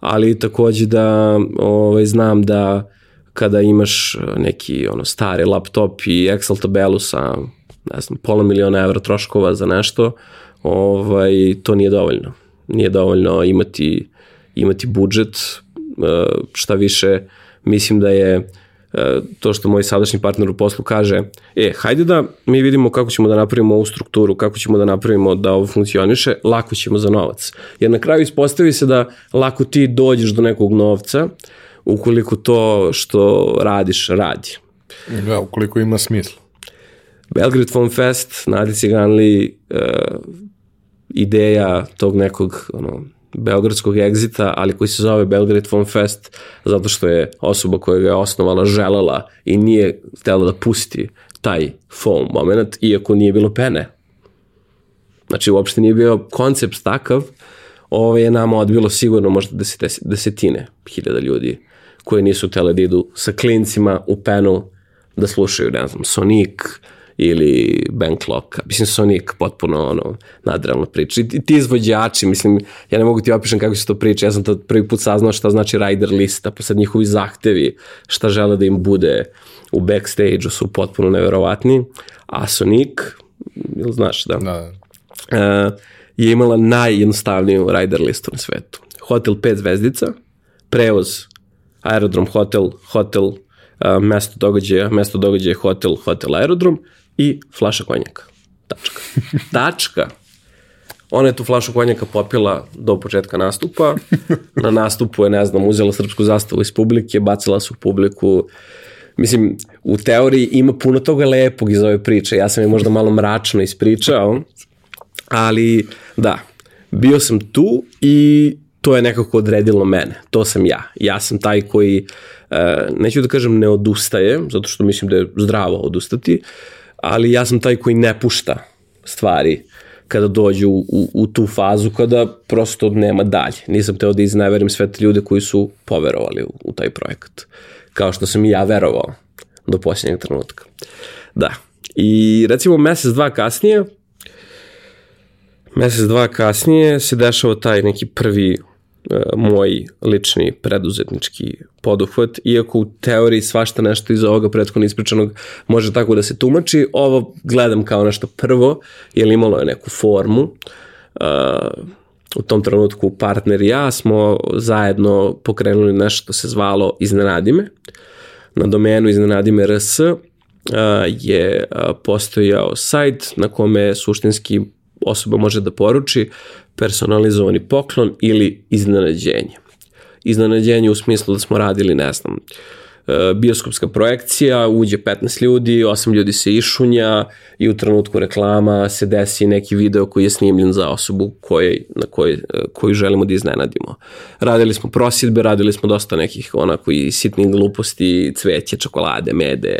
ali takođe da ovaj, znam da kada imaš neki ono stari laptop i Excel tabelu sa ne znam, pola miliona evra troškova za nešto, ovaj, to nije dovoljno. Nije dovoljno imati, imati budžet, eh, šta više, mislim da je to što moj sadašnji partner u poslu kaže, e, hajde da mi vidimo kako ćemo da napravimo ovu strukturu, kako ćemo da napravimo da ovo funkcioniše, lako ćemo za novac. Jer na kraju ispostavi se da lako ti dođeš do nekog novca, ukoliko to što radiš radi. Da, ukoliko ima smisla. Belgrade Film Fest, Nadi Ciganli, uh, ideja tog nekog ono, beogradskog egzita, ali koji se zove Belgrade Film Fest, zato što je osoba koja ga je osnovala želela i nije htjela da pusti taj foam moment, iako nije bilo pene. Znači, uopšte nije bio koncept takav, ovo je nama odbilo sigurno možda desetine hiljada ljudi koji nisu htjeli da idu sa klincima u penu da slušaju, ne znam, Sonic, ili Ben Clock. Mislim, Sonic potpuno ono, nadrealna priča. I ti izvođači, mislim, ja ne mogu ti opišem kako se to priča. Ja sam to prvi put saznao šta znači rider lista, pa sad njihovi zahtevi, šta žele da im bude u backstage-u su potpuno neverovatni. A Sonic, ili znaš, da? Da. Uh, je imala najjednostavniju rider listu na svetu. Hotel 5 zvezdica, prevoz, aerodrom, hotel, hotel, uh, mesto događaja, mesto događaja, hotel, hotel, aerodrom i flaša konjaka. Tačka. Tačka. Ona je tu flašu konjaka popila do početka nastupa. Na nastupu je, ne znam, uzela srpsku zastavu iz publike, bacila su publiku. Mislim, u teoriji ima puno toga lepog iz ove priče. Ja sam je možda malo mračno ispričao, ali da, bio sam tu i to je nekako odredilo mene. To sam ja. Ja sam taj koji, uh, neću da kažem ne odustaje, zato što mislim da je zdravo odustati, uh, ali ja sam taj koji ne pušta stvari kada dođu u, u, u tu fazu kada prosto nema dalje. Nisam teo da izneverim sve te ljude koji su poverovali u, u taj projekat. Kao što sam i ja verovao do posljednjeg trenutka. Da. I recimo mesec, dva kasnije, mesec, dva kasnije se dešava taj neki prvi moj lični preduzetnički poduhvat, iako u teoriji svašta nešto iz ovoga prethodno ispričanog može tako da se tumači, ovo gledam kao nešto prvo, jer imalo je neku formu, uh, u tom trenutku partner i ja smo zajedno pokrenuli nešto što se zvalo Iznenadime. Na domenu Iznenadime RS je postojao sajt na kome suštinski osoba može da poruči personalizovani poklon ili iznenađenje. Iznenađenje u smislu da smo radili, ne znam, E, bioskopska projekcija, uđe 15 ljudi, 8 ljudi se išunja i u trenutku reklama se desi neki video koji je snimljen za osobu koje, na koj, e, koju želimo da iznenadimo. Radili smo prosjedbe, radili smo dosta nekih onako i sitnih gluposti, cveće, čokolade, mede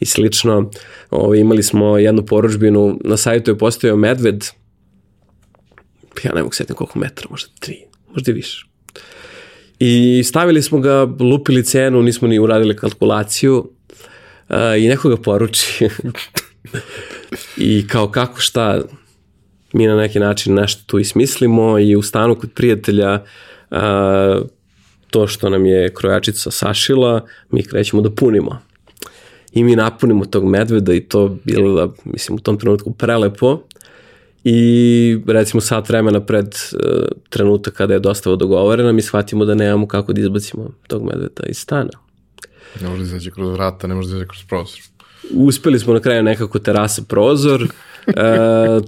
i slično. Ovo, imali smo jednu poručbinu, na sajtu je postojao medved, ja ne mogu setiti koliko metra, možda tri, možda i više I stavili smo ga, lupili cenu, nismo ni uradili kalkulaciju uh, i neko ga poruči. I kao kako šta, mi na neki način nešto tu ismislimo i u stanu kod prijatelja uh, to što nam je krojačica sašila, mi krećemo da punimo. I mi napunimo tog medveda i to bilo mislim, u tom trenutku prelepo i recimo sat vremena pred uh, trenutak kada je dostava dogovorena mi shvatimo da nemamo kako da izbacimo tog medveda iz stana. Ne može da izađe kroz vrata, ne može da izađe kroz prozor. Uspeli smo na kraju nekako terasa prozor, e,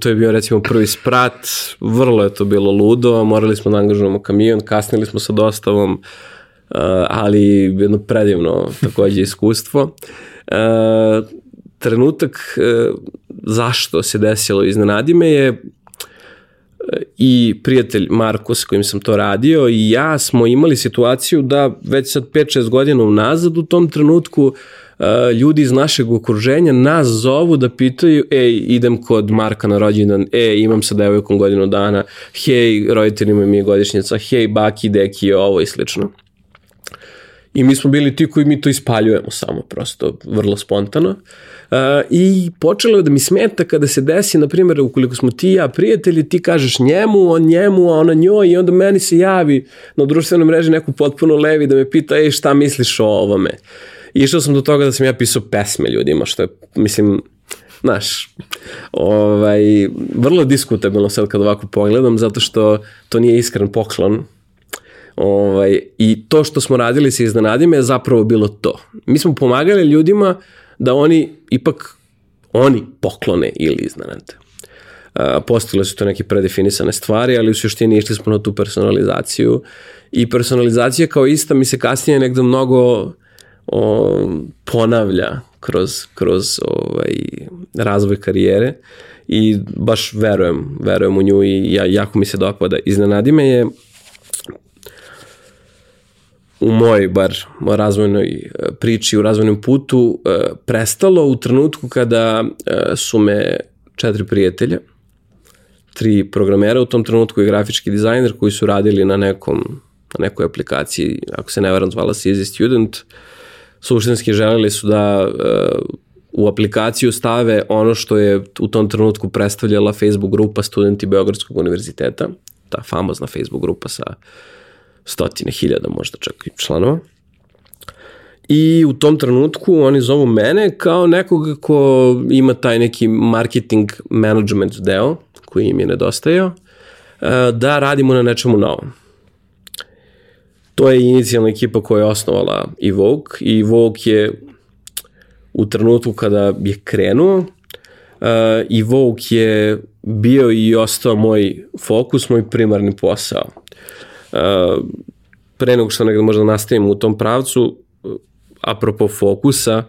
to je bio recimo prvi sprat, vrlo je to bilo ludo, morali smo da angažujemo kamion, kasnili smo sa dostavom, e, ali jedno predivno takođe iskustvo. E, trenutak e, zašto se desilo iznenadi me je e, i prijatelj Marko s kojim sam to radio i ja smo imali situaciju da već sad 5-6 godina unazad u tom trenutku uh, ljudi iz našeg okruženja nas zovu da pitaju ej, idem kod Marka na rođendan, ej, imam sa devojkom godinu dana, hej, roditeljima mi je godišnjica, hej, baki, deki, ovo i slično. I mi smo bili ti koji mi to ispaljujemo samo, prosto, vrlo spontano. Uh, I počelo je da mi smeta kada se desi, na primjer, ukoliko smo ti ja prijatelji, ti kažeš njemu, on njemu, a ona njoj i onda meni se javi na društvenoj mreži neku potpuno levi da me pita, ej, šta misliš o ovome? I išao sam do toga da sam ja pisao pesme ljudima, što je, mislim, znaš, ovaj, vrlo diskutabilno sad kad ovako pogledam, zato što to nije iskren poklon, Ovaj, I to što smo radili se iznenadime je zapravo bilo to. Mi smo pomagali ljudima da oni ipak oni poklone ili iznenade. Postale su to neke predefinisane stvari, ali u suštini išli smo na tu personalizaciju i personalizacija kao ista mi se kasnije negde mnogo o, ponavlja kroz, kroz ovaj, razvoj karijere i baš verujem, verujem u nju i ja, jako mi se dopada. Iznenadi me je u mojoj bar razvojnoj e, priči, u razvojnom putu e, prestalo u trenutku kada e, su me četiri prijatelja, tri programera u tom trenutku i grafički dizajner koji su radili na nekom na nekoj aplikaciji, ako se ne varam zvala se Easy Student, suštinski želeli su da u aplikaciju stave ono što je u tom trenutku predstavljala Facebook grupa studenti Beogradskog univerziteta, ta famozna Facebook grupa sa stotine hiljada možda čak i članova. I u tom trenutku oni zovu mene kao nekoga ko ima taj neki marketing management deo koji im je nedostajao, e, da radimo na nečemu novom. To je inicijalna ekipa koja je osnovala i Vogue i Vogue je u trenutku kada je krenuo i Vogue je bio i ostao moj fokus, moj primarni posao pre nego što negde možda nastavimo u tom pravcu, apropo fokusa,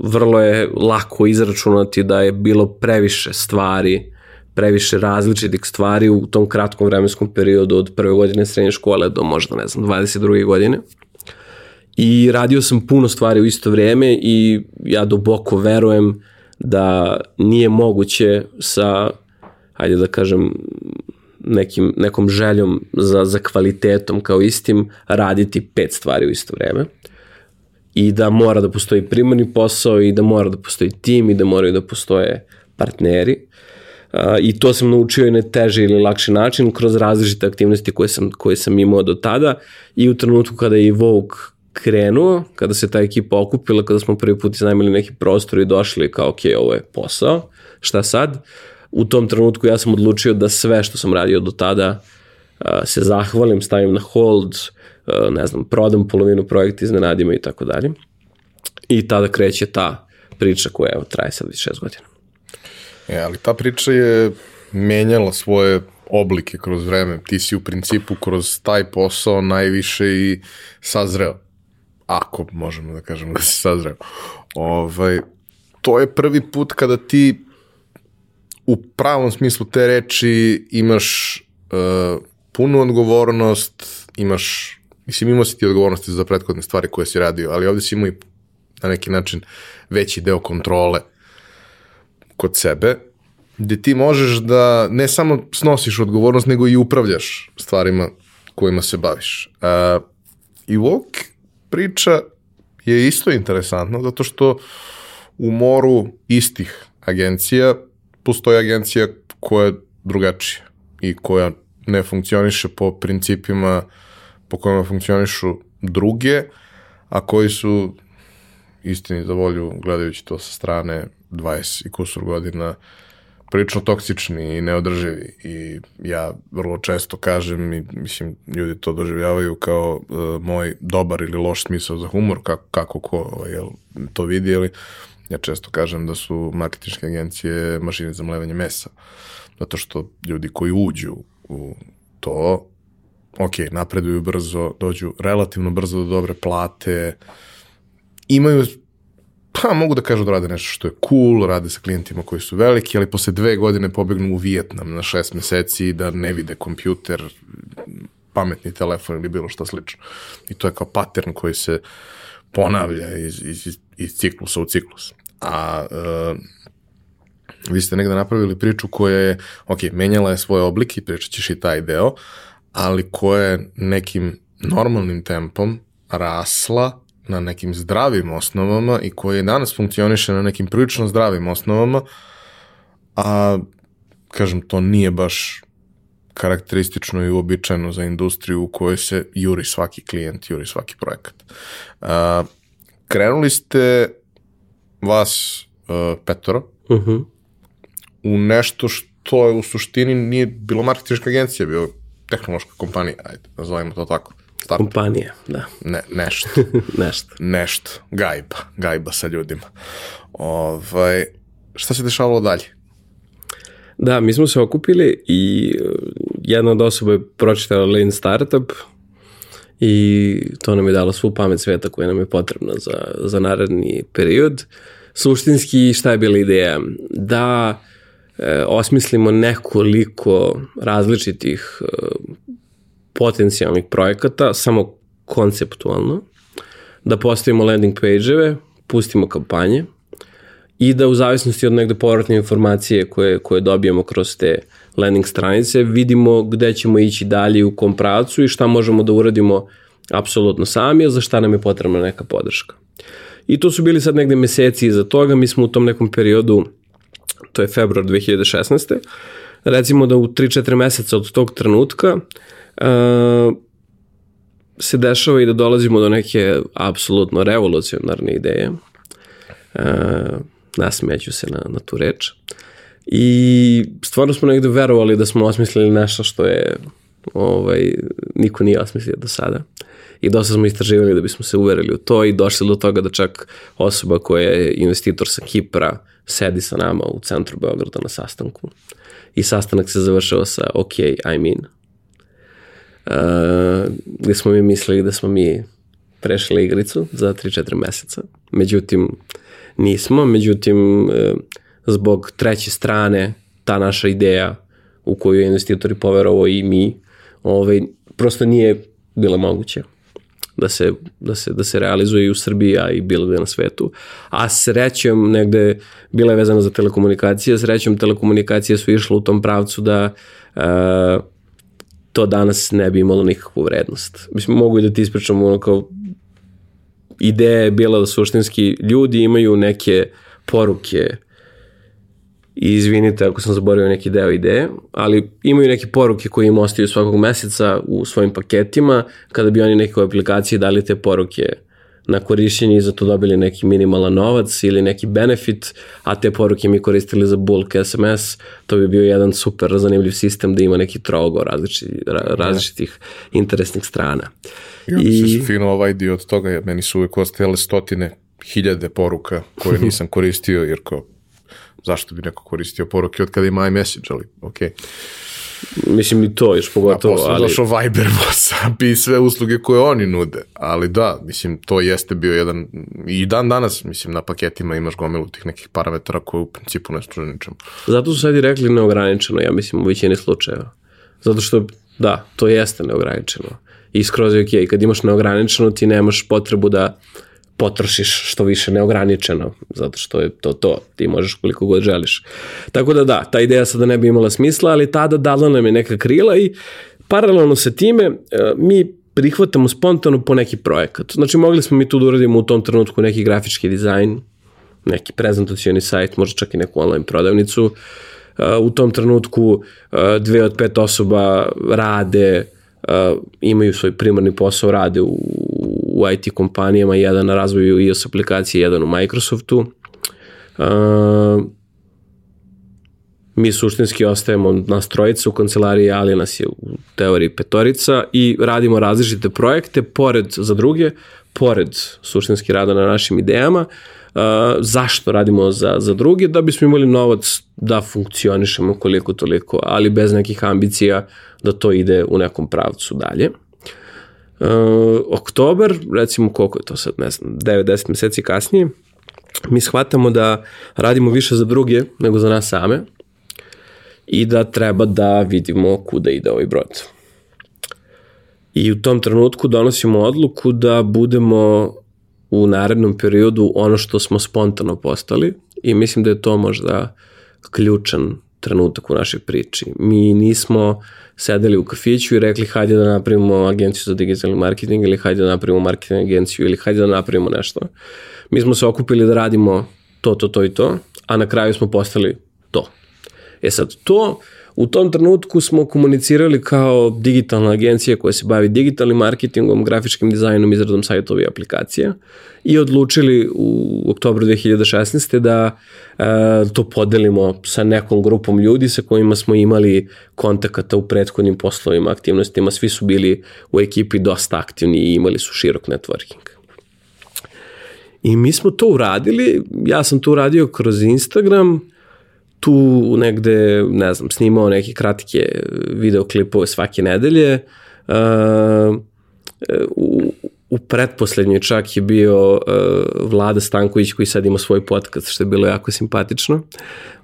vrlo je lako izračunati da je bilo previše stvari, previše različitih stvari u tom kratkom vremenskom periodu od prve godine srednje škole do možda, ne znam, 22. godine. I radio sam puno stvari u isto vreme i ja duboko verujem da nije moguće sa, hajde da kažem, nekim, nekom željom za, za kvalitetom kao istim raditi pet stvari u isto vreme. i da mora da postoji primarni posao i da mora da postoji tim i da moraju da postoje partneri. Uh, I to sam naučio i na teži ili lakši način kroz različite aktivnosti koje sam, koje sam imao do tada i u trenutku kada je i Vogue krenuo, kada se ta ekipa okupila, kada smo prvi put iznajmili neki prostor i došli kao ok, ovo je posao, šta sad? U tom trenutku ja sam odlučio da sve što sam radio do tada uh, se zahvalim, stavim na hold, uh, ne znam, prodam polovinu projekta, iznenadimo i tako dalje. I tada kreće ta priča koja evo, traje sad već šest godina. E, ali ta priča je menjala svoje oblike kroz vreme. Ti si u principu kroz taj posao najviše i sazreo. Ako možemo da kažemo da si sazreo. Ovaj, to je prvi put kada ti u pravom smislu te reči imaš uh, punu odgovornost, imaš, mislim imao si ti odgovornosti za prethodne stvari koje si radio, ali ovde si imao i na neki način veći deo kontrole kod sebe, gde ti možeš da ne samo snosiš odgovornost, nego i upravljaš stvarima kojima se baviš. Uh, I ovog priča je isto interesantna, zato što u moru istih agencija postoji agencija koja je drugačija i koja ne funkcioniše po principima po kojima funkcionišu druge, a koji su istini za volju, gledajući to sa strane 20 i kusur godina, prilično toksični i neodrživi. I ja vrlo često kažem i mislim ljudi to doživljavaju kao uh, moj dobar ili loš smisao za humor kako, kako ko jel, to vidi ali ja često kažem da su marketinške agencije mašine za mlevanje mesa zato što ljudi koji uđu u to ok, napreduju brzo, dođu relativno brzo do dobre plate, imaju pa mogu da kažu da rade nešto što je cool, rade sa klijentima koji su veliki, ali posle dve godine pobegnu u Vijetnam na šest meseci da ne vide kompjuter, pametni telefon ili bilo šta slično. I to je kao pattern koji se ponavlja iz, iz, iz ciklusa u ciklus. A uh, vi ste negde napravili priču koja je, ok, menjala je svoj oblik i pričat ćeš i taj deo, ali koja je nekim normalnim tempom rasla na nekim zdravim osnovama i koji danas funkcioniše na nekim prilično zdravim osnovama, a kažem, to nije baš karakteristično i uobičajeno za industriju u kojoj se juri svaki klijent, juri svaki projekat. A, krenuli ste vas uh, petoro uh mhm. -huh. u nešto što je u suštini nije bilo marketinška agencija, bio tehnološka kompanija, ajde, nazovimo to tako. Start. Kompanija, da. Ne, nešto. nešto. Nešto. Gajba. Gajba sa ljudima. Ovaj, šta se dešavalo dalje? Da, mi smo se okupili i uh, jedna od osoba je pročitala Lean Startup i to nam je dalo svu pamet sveta koja nam je potrebna za, za naredni period. Suštinski šta je bila ideja? Da e, osmislimo nekoliko različitih e, potencijalnih projekata, samo konceptualno, da postavimo landing page-eve, pustimo kampanje i da u zavisnosti od negde povratne informacije koje, koje dobijemo kroz te landing stranice, vidimo gde ćemo ići dalje u kom pravcu i šta možemo da uradimo apsolutno sami, a za šta nam je potrebna neka podrška. I to su bili sad negde meseci iza toga, mi smo u tom nekom periodu, to je februar 2016. Recimo da u 3-4 meseca od tog trenutka uh, se dešava i da dolazimo do neke apsolutno revolucionarne ideje. Uh, nasmeću se na, na tu reč. I stvarno smo negde verovali da smo osmislili nešto što je ovaj, niko nije osmislio do sada. I dosta smo istraživali da bismo se uverili u to i došli do toga da čak osoba koja je investitor sa Kipra sedi sa nama u centru Beograda na sastanku. I sastanak se završava sa ok, I'm in uh, gde smo mi mislili da smo mi prešli igricu za 3-4 meseca. Međutim, nismo. Međutim, uh, zbog treće strane, ta naša ideja u koju je investitori poverovo i mi, ovaj, prosto nije bila moguće da se, da se, da se realizuje i u Srbiji, a i bilo gde na svetu. A srećom negde bila je vezana za telekomunikacije, srećom telekomunikacije su išle u tom pravcu da uh, to danas ne bi imalo nikakvu vrednost. Mislim, mogu i da ti ispričam ono kao ideja je bila da suštinski ljudi imaju neke poruke i izvinite ako sam zaboravio neki deo ideje, ali imaju neke poruke koje im ostaju svakog meseca u svojim paketima, kada bi oni neke aplikacije dali te poruke na korišćenje i za to dobili neki minimalan novac ili neki benefit, a te poruke mi koristili za bulk SMS, to bi bio jedan super zanimljiv sistem da ima neki trogo različitih, različitih interesnih strana. Ja, I se fino ovaj dio od toga, meni su uvek ostajale stotine hiljade poruka koje nisam koristio, jer kao zašto bi neko koristio poruke od kada ima iMessage, ali okej. Okay. Mislim i to još pogotovo. A posle ali... došao Viber, WhatsApp i sve usluge koje oni nude. Ali da, mislim, to jeste bio jedan, i dan danas, mislim, na paketima imaš gomilu tih nekih parametara koje u principu ne služe ničemu. Zato su sad i rekli neograničeno, ja mislim, u većini slučajeva. Zato što, da, to jeste neograničeno. I skroz je okej, kad imaš neograničeno, ti nemaš potrebu da potrošiš što više neograničeno, zato što je to to, ti možeš koliko god želiš. Tako da da, ta ideja sada ne bi imala smisla, ali tada dala nam je neka krila i paralelno sa time e, mi prihvatamo spontano po neki projekat. Znači mogli smo mi tu da uradimo u tom trenutku neki grafički dizajn, neki prezentacioni sajt, možda čak i neku online prodavnicu. E, u tom trenutku e, dve od pet osoba rade, imaju svoj primarni posao, rade u u IT kompanijama, jedan na razvoju iOS aplikacije, jedan u Microsoftu. Uh, mi suštinski ostajemo nas trojica u kancelariji, ali nas je u teoriji petorica i radimo različite projekte pored za druge, pored suštinski rada na našim idejama. Uh, zašto radimo za, za druge? Da bismo imali novac da funkcionišemo koliko toliko, ali bez nekih ambicija da to ide u nekom pravcu dalje. Uh, oktober, recimo koliko je to sad, ne znam, 9-10 meseci kasnije, mi shvatamo da radimo više za druge nego za nas same i da treba da vidimo kuda ide ovaj brod. I u tom trenutku donosimo odluku da budemo u narednom periodu ono što smo spontano postali i mislim da je to možda ključan trenutak u našoj priči. Mi nismo sedeli u kafiću i rekli hajde da napravimo agenciju za digitalni marketing ili hajde da napravimo marketing agenciju ili hajde da napravimo nešto. Mi smo se okupili da radimo to, to, to i to, a na kraju smo postali to. E sad, to U tom trenutku smo komunicirali kao digitalna agencija koja se bavi digitalnim marketingom, grafičkim dizajnom, izradom sajtova i aplikacija i odlučili u oktobru 2016. da e, to podelimo sa nekom grupom ljudi sa kojima smo imali kontakata u prethodnim poslovima, aktivnostima, svi su bili u ekipi dosta aktivni i imali su širok networking. I mi smo to uradili, ja sam to uradio kroz Instagram, tu negde, ne znam, snimao neke kratke videoklipove svake nedelje. Uh, u, u pretposlednjoj čak je bio uh, Vlada Stanković koji sad ima svoj podcast što je bilo jako simpatično.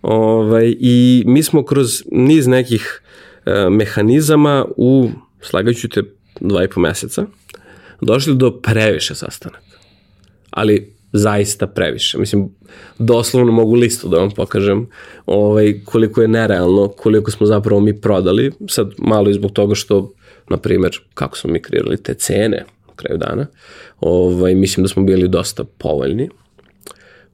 Ovaj, I mi smo kroz niz nekih uh, mehanizama u, slagajući te dva i po meseca, došli do previše sastanaka. Ali zaista previše. Mislim, doslovno mogu listu da vam pokažem ovaj, koliko je nerealno, koliko smo zapravo mi prodali. Sad malo i zbog toga što, na primjer, kako smo mi kreirali te cene u kraju dana, ovaj, mislim da smo bili dosta povoljni,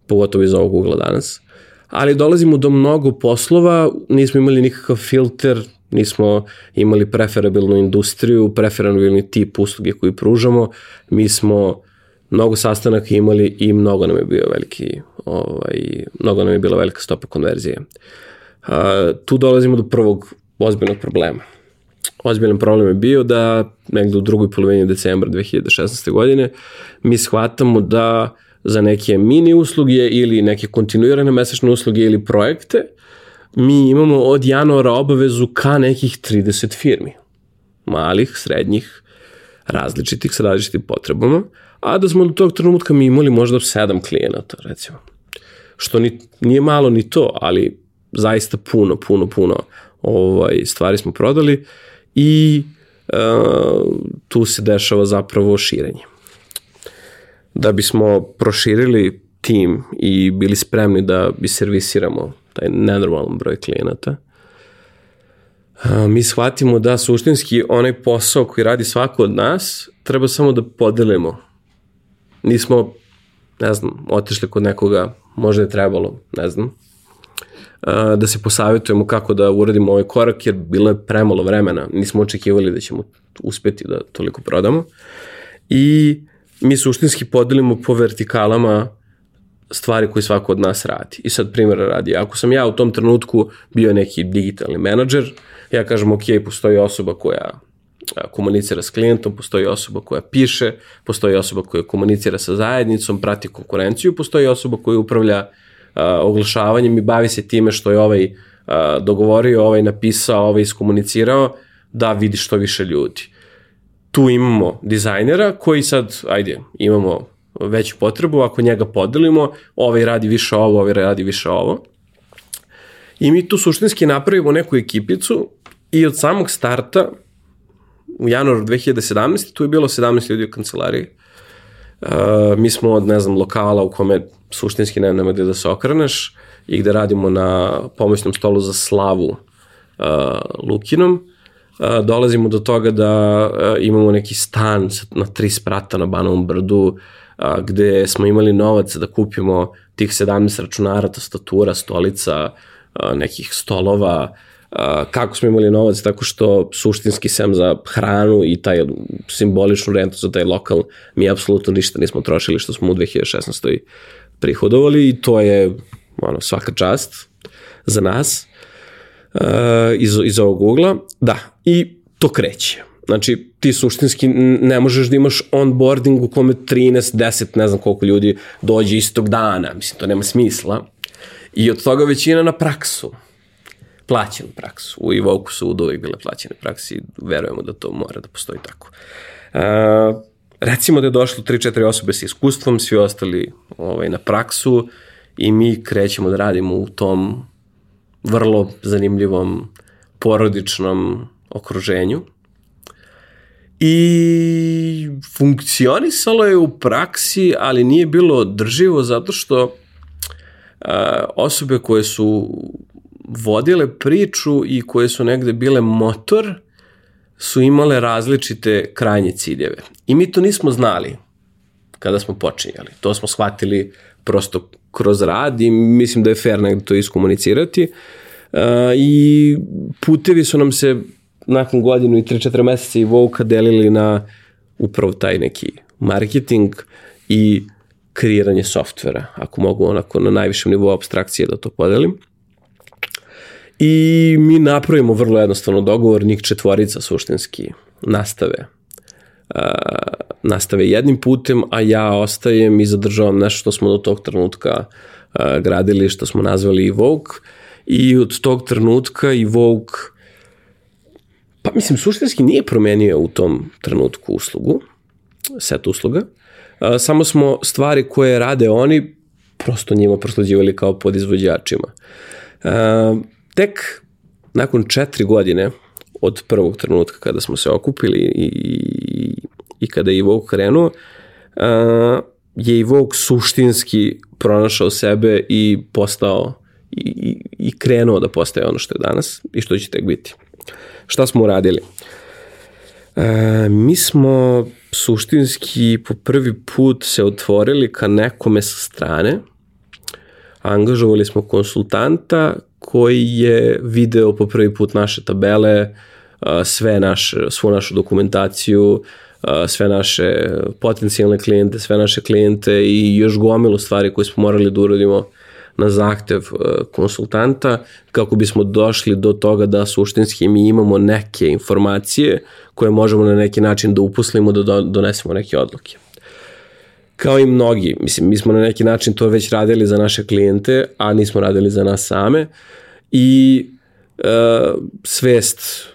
pogotovo iz ovog ugla danas. Ali dolazimo do mnogo poslova, nismo imali nikakav filter, nismo imali preferabilnu industriju, preferabilni tip usluge koji pružamo, mi smo mnogo sastanaka imali i mnogo nam je bio veliki, ovaj, mnogo nam je bila velika stopa konverzije. Uh, tu dolazimo do prvog ozbiljnog problema. Ozbiljan problem je bio da negde u drugoj polovini decembra 2016. godine mi shvatamo da za neke mini usluge ili neke kontinuirane mesečne usluge ili projekte mi imamo od januara obavezu ka nekih 30 firmi. Malih, srednjih, različitih sa različitim potrebama, a da smo do tog trenutka mi imali možda sedam klijenata, recimo. Što ni, nije malo ni to, ali zaista puno, puno, puno ovaj, stvari smo prodali i uh, tu se dešava zapravo širenje. Da bismo proširili tim i bili spremni da bi servisiramo taj nenormalan broj klijenata, mi shvatimo da suštinski onaj posao koji radi svako od nas treba samo da podelimo nismo, ne znam, otišli kod nekoga, možda je trebalo, ne znam, da se posavetujemo kako da uradimo ovaj korak, jer bilo je premalo vremena, nismo očekivali da ćemo uspeti da toliko prodamo. I mi suštinski podelimo po vertikalama stvari koje svako od nas radi. I sad primjera radi, ako sam ja u tom trenutku bio neki digitalni menadžer, ja kažem ok, postoji osoba koja komunicira s klijentom, postoji osoba koja piše, postoji osoba koja komunicira sa zajednicom, prati konkurenciju, postoji osoba koja upravlja a, oglašavanjem i bavi se time što je ovaj a, dogovorio, ovaj napisao, ovaj iskomunicirao, da vidi što više ljudi. Tu imamo dizajnera koji sad, ajde, imamo veću potrebu, ako njega podelimo, ovaj radi više ovo, ovaj radi više ovo. I mi tu suštinski napravimo neku ekipicu i od samog starta u januaru 2017. tu je bilo 17 ljudi u kancelariji. Uh, mi smo od, ne znam, lokala u kome suštinski ne, nema gde da se okreneš i gde radimo na pomoćnom stolu za slavu uh, Lukinom. Uh, dolazimo do toga da uh, imamo neki stan na tri sprata na Banovom brdu, a, gde smo imali novac da kupimo tih 17 računara, tastatura, stolica, a, nekih stolova, kako smo imali novac, tako što suštinski sem za hranu i taj simboličnu rentu za taj lokal, mi apsolutno ništa nismo trošili što smo u 2016. prihodovali i to je ono, svaka čast za nas uh, iz, iz ovog ugla. Da, i to kreće. Znači, ti suštinski ne možeš da imaš onboarding u kome 13, 10, ne znam koliko ljudi dođe istog dana. Mislim, to nema smisla. I od toga većina na praksu. Plaćenu praksu. U Ivoku su uvijek bile plaćene praksi i verujemo da to mora da postoji tako. Uh, recimo da je došlo 3-4 osobe sa iskustvom, svi ostali ovaj, na praksu i mi krećemo da radimo u tom vrlo zanimljivom porodičnom okruženju I funkcionisalo je u praksi, ali nije bilo održivo zato što a, osobe koje su vodile priču i koje su negde bile motor su imale različite krajnje ciljeve. I mi to nismo znali kada smo počinjali. To smo shvatili prosto kroz rad i mislim da je fair negde to iskomunicirati. Uh, I putevi su nam se nakon godinu i 3-4 meseca i Vouka delili na upravo taj neki marketing i kreiranje softvera, ako mogu onako na najvišem nivou abstrakcije da to podelim. I mi napravimo vrlo jednostavno dogovor, njih četvorica suštinski nastave uh, nastave jednim putem, a ja ostajem i zadržavam nešto što smo do tog trenutka uh, gradili, što smo nazvali Evoke i od tog trenutka Evoke Pa mislim, suštinski nije promenio u tom trenutku uslugu, set usluga, samo smo stvari koje rade oni prosto njima prosleđivali kao podizvođačima. Tek nakon četiri godine od prvog trenutka kada smo se okupili i, i, i kada je Evoke krenuo, je Evoke suštinski pronašao sebe i postao i, i krenuo da postaje ono što je danas i što će tek biti. Šta smo uradili? E, mi smo suštinski po prvi put se otvorili ka nekome sa strane, angažovali smo konsultanta koji je video po prvi put naše tabele, sve naše, svu našu dokumentaciju, sve naše potencijalne klijente, sve naše klijente i još gomilu stvari koje smo morali da uradimo na zahtev konsultanta kako bismo došli do toga da suštinski mi imamo neke informacije koje možemo na neki način da uposlimo da donesemo neke odluke. Kao i mnogi, mislim, mi smo na neki način to već radili za naše klijente, a nismo radili za nas same. I e, svest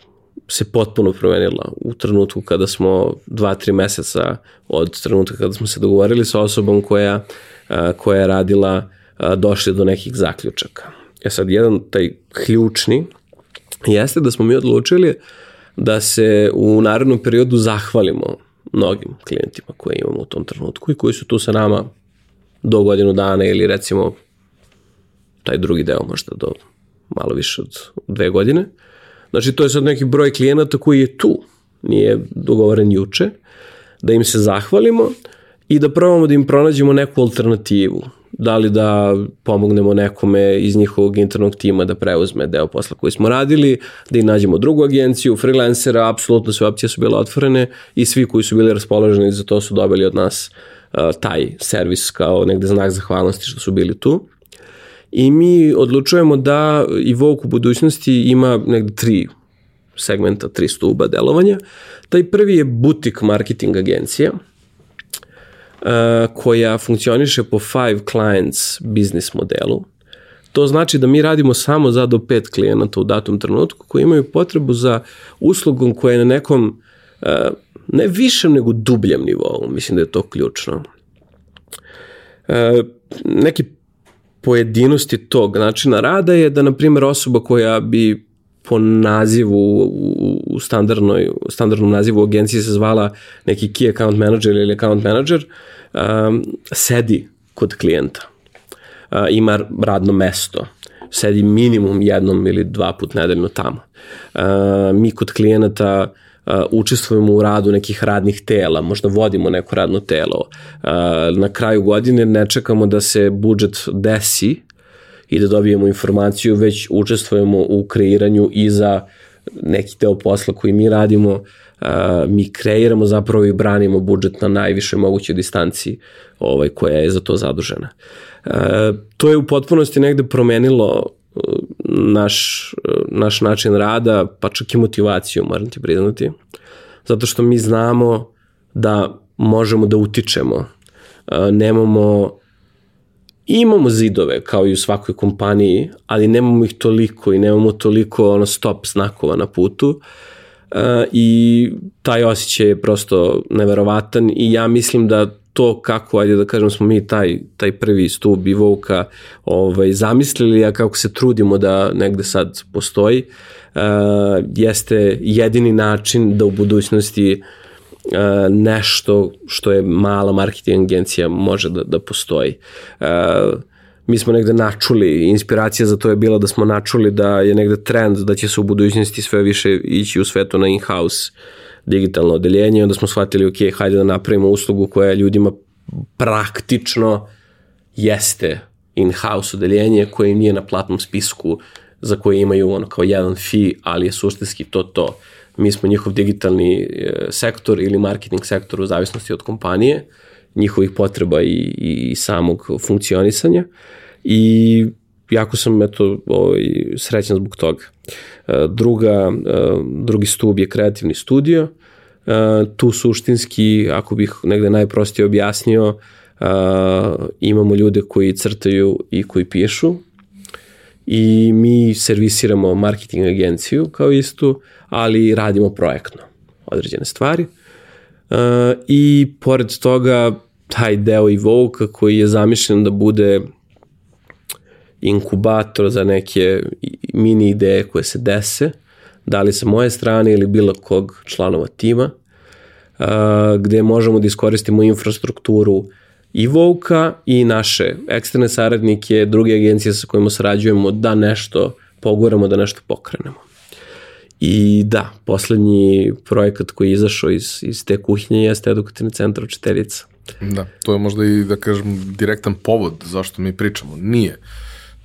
se potpuno promenila. U trenutku kada smo dva, tri meseca od trenutka kada smo se dogovorili sa osobom koja, e, koja je radila došli do nekih zaključaka. E sad, jedan taj ključni jeste da smo mi odlučili da se u narednom periodu zahvalimo mnogim klijentima koje imamo u tom trenutku i koji su tu sa nama do godinu dana ili recimo taj drugi deo možda do malo više od dve godine. Znači to je sad neki broj klijenata koji je tu, nije dogovoren juče, da im se zahvalimo i da probamo da im pronađemo neku alternativu. Da li da pomognemo nekome iz njihovog internog tima da preuzme deo posla koji smo radili, da im nađemo drugu agenciju, freelancera, apsolutno sve opcije su bile otvorene i svi koji su bili raspoloženi za to su dobili od nas uh, taj servis kao negde znak zahvalnosti što su bili tu. I mi odlučujemo da i Vogue u budućnosti ima negde tri segmenta, tri stuba delovanja. Taj prvi je butik marketing agencija, koja funkcioniše po five clients biznis modelu. To znači da mi radimo samo za do pet klijenata u datom trenutku koji imaju potrebu za uslugom koja je na nekom ne višem nego dubljem nivou. Mislim da je to ključno. Neki pojedinosti tog načina rada je da, na primjer, osoba koja bi po nazivu u, standardnoj, standardnom nazivu agencije se zvala neki key account manager ili account manager, um, sedi kod klijenta. Uh, ima radno mesto. Sedi minimum jednom ili dva put nedeljno tamo. Uh, mi kod klijenata uh, učestvujemo u radu nekih radnih tela, možda vodimo neko radno telo. Uh, na kraju godine ne čekamo da se budžet desi, i da dobijemo informaciju, već učestvujemo u kreiranju i za neki deo posla koji mi radimo, uh, mi kreiramo zapravo i branimo budžet na najviše mogućoj distanci ovaj, koja je za to zadužena. Uh, to je u potpunosti negde promenilo naš, naš način rada, pa čak i motivaciju, moram ti priznati. Zato što mi znamo da možemo da utičemo. Nemamo imamo zidove kao i u svakoj kompaniji, ali nemamo ih toliko i nemamo toliko ono stop znakova na putu. Uh, i taj osjećaj je prosto neverovatan i ja mislim da to kako, ajde da kažem, smo mi taj, taj prvi stup i Vouka ovaj, zamislili, a kako se trudimo da negde sad postoji, uh, jeste jedini način da u budućnosti uh, nešto što je mala marketing agencija može da, da postoji. Uh, mi smo negde načuli, inspiracija za to je bila da smo načuli da je negde trend da će se u budućnosti sve više ići u svetu na in-house digitalno odeljenje, onda smo shvatili, ok, hajde da napravimo uslugu koja ljudima praktično jeste in-house odeljenje koje nije na platnom spisku za koje imaju ono kao jedan fee, ali je suštinski to to mi smo njihov digitalni e, sektor ili marketing sektor u zavisnosti od kompanije, njihovih potreba i, i samog funkcionisanja. I jako sam eto, ovaj, srećan zbog toga. E, druga, e, drugi stub je kreativni studio, tu suštinski, ako bih negde najprostije objasnio, imamo ljude koji crtaju i koji pišu, i mi servisiramo marketing agenciju kao istu, ali radimo projektno određene stvari. Uh, I pored toga, taj deo Evoke koji je zamišljen da bude inkubator za neke mini ideje koje se dese, da li sa moje strane ili bilo kog članova tima, uh, gde možemo da iskoristimo infrastrukturu i Vouka i naše eksterne saradnike, druge agencije sa kojima sarađujemo da nešto poguramo, da nešto pokrenemo. I da, poslednji projekat koji je izašao iz, iz te kuhinje jeste edukativni centar Učiteljica. Da, to je možda i, da kažem, direktan povod zašto mi pričamo. Nije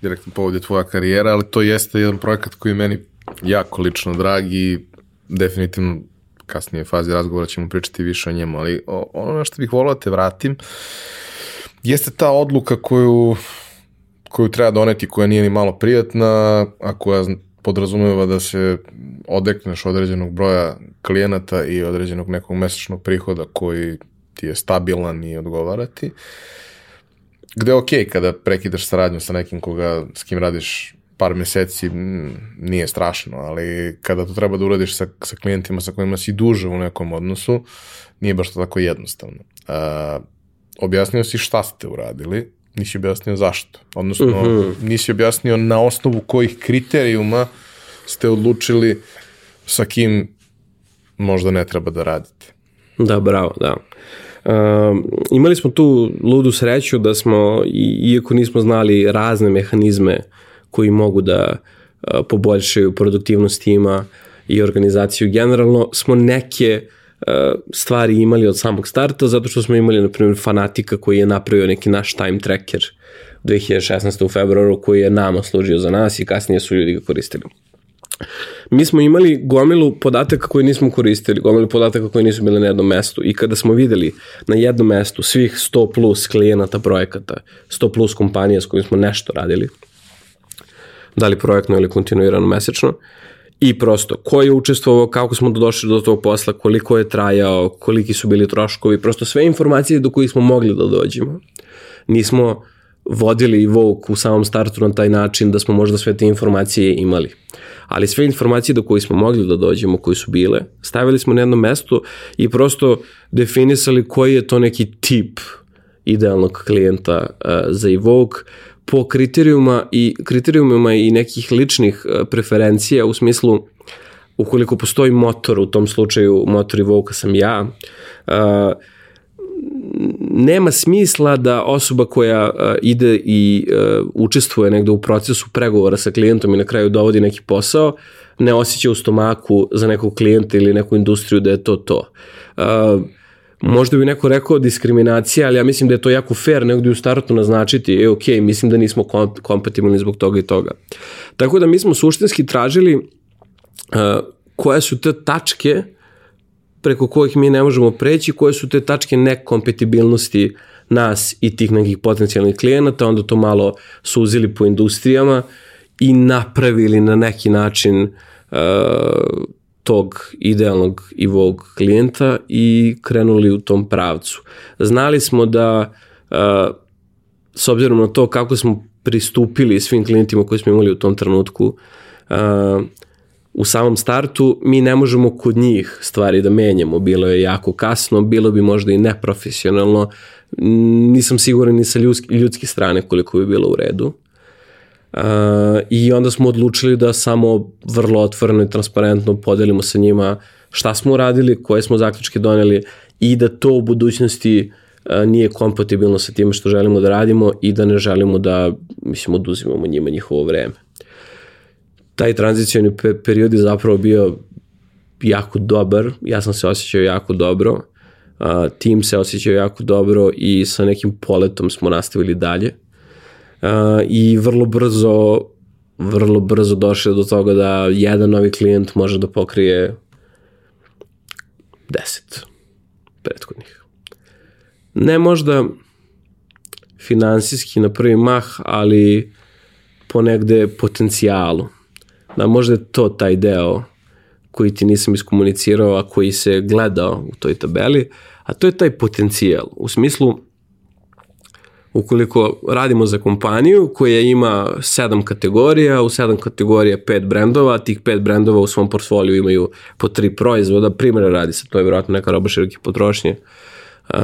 direktan povod je tvoja karijera, ali to jeste jedan projekat koji je meni jako lično drag i definitivno kasnije fazi razgovora ćemo pričati više o njemu, ali ono na što bih volao da te vratim jeste ta odluka koju, koju treba doneti, koja nije ni malo prijatna, a koja podrazumeva da se odekneš određenog broja klijenata i određenog nekog mesečnog prihoda koji ti je stabilan i odgovarati. Gde je okej okay kada prekidaš saradnju sa nekim koga, s kim radiš par meseci nije strašno, ali kada to treba da uradiš sa, sa klijentima sa kojima si duže u nekom odnosu, nije baš to tako jednostavno. Uh, objasnio si šta ste uradili, nisi objasnio zašto. Odnosno, uh mhm. -huh. nisi objasnio na osnovu kojih kriterijuma ste odlučili sa kim možda ne treba da radite. Da, bravo, da. Um, imali smo tu ludu sreću da smo, iako nismo znali razne mehanizme koji mogu da uh, poboljšaju produktivnost tima i organizaciju generalno, smo neke uh, stvari imali od samog starta, zato što smo imali, na primjer, fanatika koji je napravio neki naš time tracker 2016. u februaru koji je nama služio za nas i kasnije su ljudi ga koristili. Mi smo imali gomilu podataka koje nismo koristili, gomilu podataka koje nisu bile na jednom mestu i kada smo videli na jednom mestu svih 100 plus klijenata projekata, 100 plus kompanija s kojim smo nešto radili, da li projektno ili kontinuirano mesečno, i prosto ko je učestvovao, kako smo došli do tog posla, koliko je trajao, koliki su bili troškovi, prosto sve informacije do kojih smo mogli da dođemo. Nismo vodili i Vogue u samom startu na taj način da smo možda sve te informacije imali. Ali sve informacije do kojih smo mogli da dođemo, koji su bile, stavili smo na jedno mesto i prosto definisali koji je to neki tip idealnog klijenta uh, za Evoke po kriterijuma i kriterijumima i nekih ličnih uh, preferencija u smislu ukoliko postoji motor, u tom slučaju motor Evoke sam ja, uh, nema smisla da osoba koja ide i učestvuje negde u procesu pregovora sa klijentom i na kraju dovodi neki posao, ne osjeća u stomaku za nekog klijenta ili neku industriju da je to to. Možda bi neko rekao diskriminacija, ali ja mislim da je to jako fair negde u startu naznačiti, e, ok, mislim da nismo kompatibilni zbog toga i toga. Tako da mi smo suštinski tražili uh, koje su te tačke preko kojih mi ne možemo preći, koje su te tačke nekompatibilnosti nas i tih nekih potencijalnih klijenata, onda to malo suzili po industrijama i napravili na neki način uh, tog idealnog i vog klijenta i krenuli u tom pravcu. Znali smo da s obzirom na to kako smo pristupili svim klijentima koji smo imali u tom trenutku, u samom startu mi ne možemo kod njih stvari da menjamo. Bilo je jako kasno, bilo bi možda i neprofesionalno. Nisam siguran ni sa ljudski, ljudske strane koliko bi bilo u redu. I onda smo odlučili da samo vrlo otvoreno i transparentno podelimo sa njima šta smo uradili, koje smo zaključke doneli i da to u budućnosti uh, nije kompatibilno sa time što želimo da radimo i da ne želimo da, mislim, oduzimamo njima njihovo vreme. Taj tranzicijani period je zapravo bio jako dobar, ja sam se osjećao jako dobro, uh, tim se osjećao jako dobro i sa nekim poletom smo nastavili dalje i vrlo brzo vrlo brzo došli do toga da jedan novi klijent može da pokrije 10 prethodnih. Ne možda finansijski na prvi mah, ali ponegde potencijalu da možda je to taj deo koji ti nisam iskomunicirao, a koji se gledao u toj tabeli, a to je taj potencijal. U smislu, ukoliko radimo za kompaniju koja ima sedam kategorija, u sedam kategorija pet brendova, tih pet brendova u svom portfoliju imaju po tri proizvoda, primjera radi se, to je vjerojatno neka roba široke potrošnje, uh,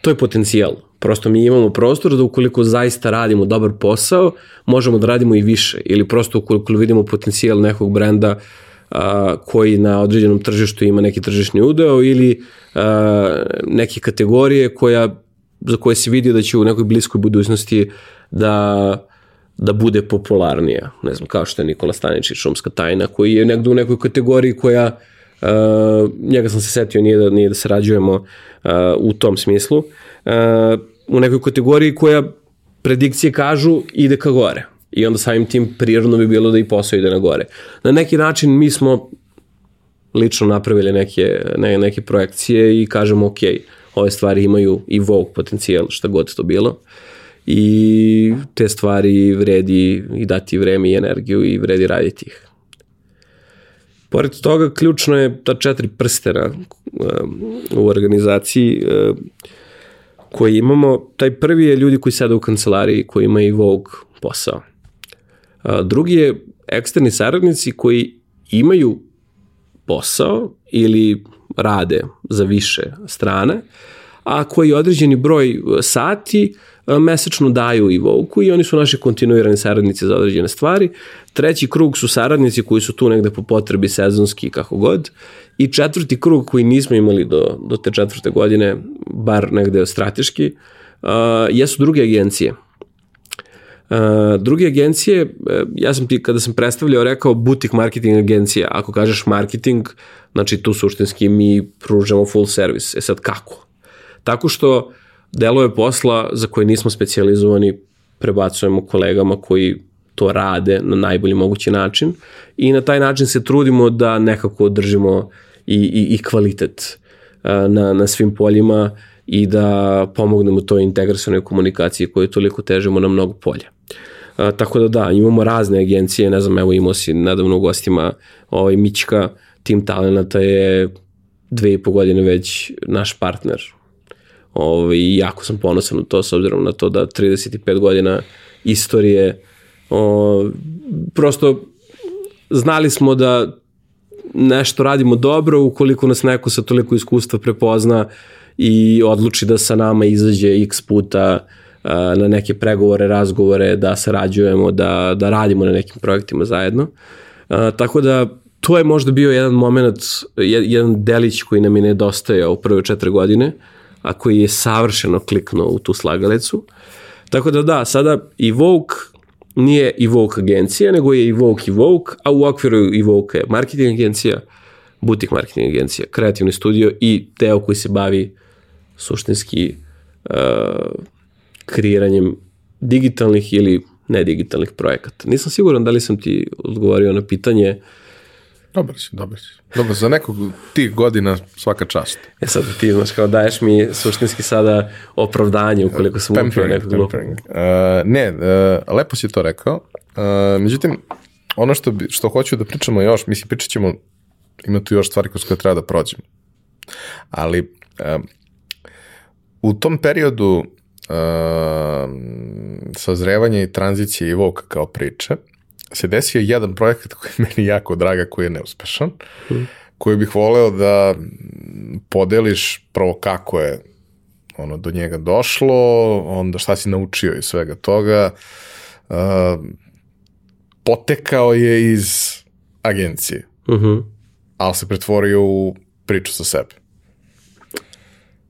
to je potencijal. Prosto mi imamo prostor da ukoliko zaista radimo dobar posao, možemo da radimo i više. Ili prosto ukoliko vidimo potencijal nekog brenda a, koji na određenom tržištu ima neki tržišni udeo ili a, neke kategorije koja, za koje se vidi da će u nekoj bliskoj budućnosti da da bude popularnija. Ne znam, kao što je Nikola Staničić, šumska tajna, koji je negde u nekoj kategoriji koja, uh, njega sam se setio, nije da, nije da sarađujemo uh, u tom smislu. Uh, u nekoj kategoriji koja predikcije kažu ide ka gore. I onda samim tim prirodno bi bilo da i posao ide na gore. Na neki način mi smo lično napravili neke, ne, neke projekcije i kažemo ok, ove stvari imaju i Vogue potencijal, šta god to bilo. I te stvari vredi i dati vreme i energiju i vredi raditi ih. Pored toga, ključno je ta četiri prstena um, u organizaciji uh, koji imamo, taj prvi je ljudi koji sada u kancelariji, koji imaju Vogue posao. Drugi je eksterni saradnici koji imaju posao ili rade za više strane, a koji određeni broj sati mesečno daju i Vogue i oni su naši kontinuirani saradnici za određene stvari. Treći krug su saradnici koji su tu negde po potrebi sezonski kako god I četvrti krug koji nismo imali do, do te četvrte godine, bar negde strateški, uh, jesu druge agencije. Uh, druge agencije, uh, ja sam ti kada sam predstavljao rekao butik marketing agencija. Ako kažeš marketing, znači tu suštinski mi pružamo full service. E sad kako? Tako što delove posla za koje nismo specializovani prebacujemo kolegama koji to rade na najbolji mogući način i na taj način se trudimo da nekako održimo i, i, i kvalitet na, na svim poljima i da pomognemo toj integracionoj komunikaciji koju toliko težimo na mnogo polja. Tako da da, imamo razne agencije, ne znam, evo imao si nedavno u gostima ovaj Mićka, Tim Talenata je dve i po godine već naš partner. Ovaj, jako sam ponosan na to s obzirom na to da 35 godina istorije o, prosto znali smo da nešto radimo dobro ukoliko nas neko sa toliko iskustva prepozna i odluči da sa nama izađe x puta na neke pregovore, razgovore, da sarađujemo, da, da radimo na nekim projektima zajedno. Tako da to je možda bio jedan moment, jedan delić koji nam je nedostajao u prve četiri godine, a koji je savršeno kliknuo u tu slagalicu. Tako da da, sada i Vogue nije Evoke agencija, nego je Evoke Evoke, a u okviru Evoke je marketing agencija, butik marketing agencija, kreativni studio i deo koji se bavi suštinski uh, kreiranjem digitalnih ili nedigitalnih projekata. Nisam siguran da li sam ti odgovorio na pitanje Dobar si, dobar si. Dobro, za nekog tih godina svaka čast. E sad ti, znaš, kao daješ mi suštinski sada opravdanje ukoliko sam upio nekog lupa. Uh, ne, uh, lepo si to rekao. Uh, međutim, ono što, bi, što hoću da pričamo još, mislim, pričat ćemo, ima tu još stvari koje treba da prođemo. Ali uh, u tom periodu sazrevanja i tranzicije i voka kao priče, se desio jedan projekat koji je meni jako draga, koji je neuspešan, mm. koji bih voleo da podeliš prvo kako je ono do njega došlo, onda šta si naučio iz svega toga. Uh, potekao je iz agencije, uh mhm. -huh. ali se pretvorio u priču sa sebe.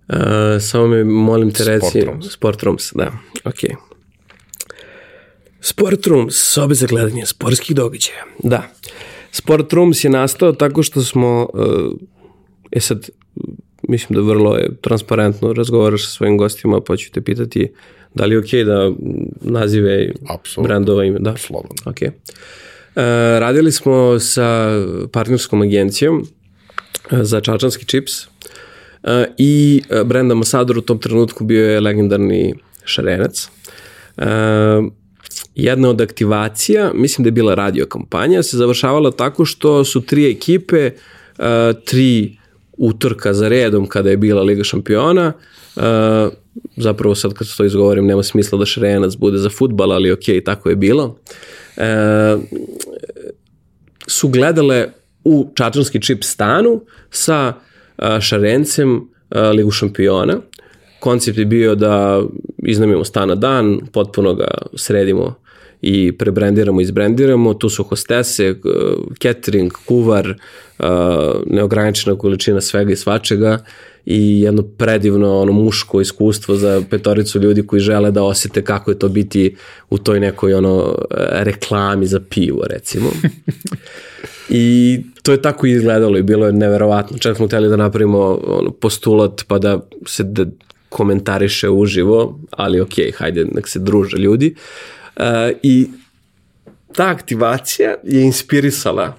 Uh, samo me molim te reci Sportrooms. Sportrooms, da, okej. Okay. Sport Rooms, sobe za gledanje sportskih događaja. Da. Sport Rooms je nastao tako što smo, uh, e sad, mislim da vrlo je transparentno razgovaraš sa svojim gostima, pa ću te pitati da li je okej okay da nazive Absolutno. brandova ime. Da, slobodno. Okay. Uh, radili smo sa partnerskom agencijom uh, za čačanski čips uh, i brand ambasador u tom trenutku bio je legendarni šarenac. Uh, jedna od aktivacija, mislim da je bila radio kampanja, se završavala tako što su tri ekipe, uh, tri utorka za redom kada je bila Liga šampiona, zapravo sad kad to izgovorim nema smisla da šarenac bude za futbal, ali ok, tako je bilo, su gledale u čačanski čip stanu sa uh, šarencem Ligu šampiona. Koncept je bio da iznamimo stan na dan, potpuno ga sredimo i prebrendiramo, izbrendiramo. Tu su hostese, catering, kuvar, neograničena količina svega i svačega i jedno predivno ono muško iskustvo za petoricu ljudi koji žele da osete kako je to biti u toj nekoj ono reklami za pivo recimo. I to je tako izgledalo i bilo je neverovatno. Čak smo hteli da napravimo ono, postulat pa da se da komentariše uživo, ali ok, hajde, nek se druže ljudi. Uh, I ta aktivacija je inspirisala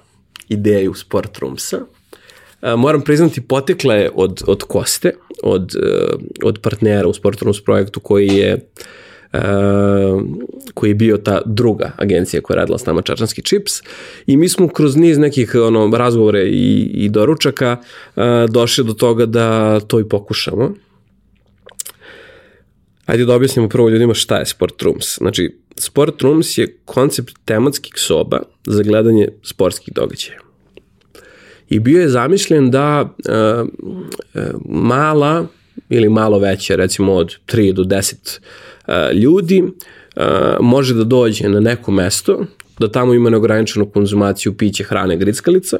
ideju Sport Roomsa. Uh, moram priznati, potekla je od, od Koste, od, uh, od partnera u Sport Rooms projektu koji je Uh, koji je bio ta druga agencija koja je radila s nama Čačanski čips i mi smo kroz niz nekih ono, razgovore i, i doručaka uh, došli do toga da to i pokušamo. Ajde da objasnimo prvo ljudima šta je Sport Rooms. Znači, Sport Rooms je koncept tematskih soba za gledanje sportskih događaja. I bio je zamišljen da uh, uh, mala ili malo veća, recimo od 3 do 10 uh, ljudi, uh, može da dođe na neko mesto, da tamo ima neograničenu konzumaciju piće, hrane, grickalica,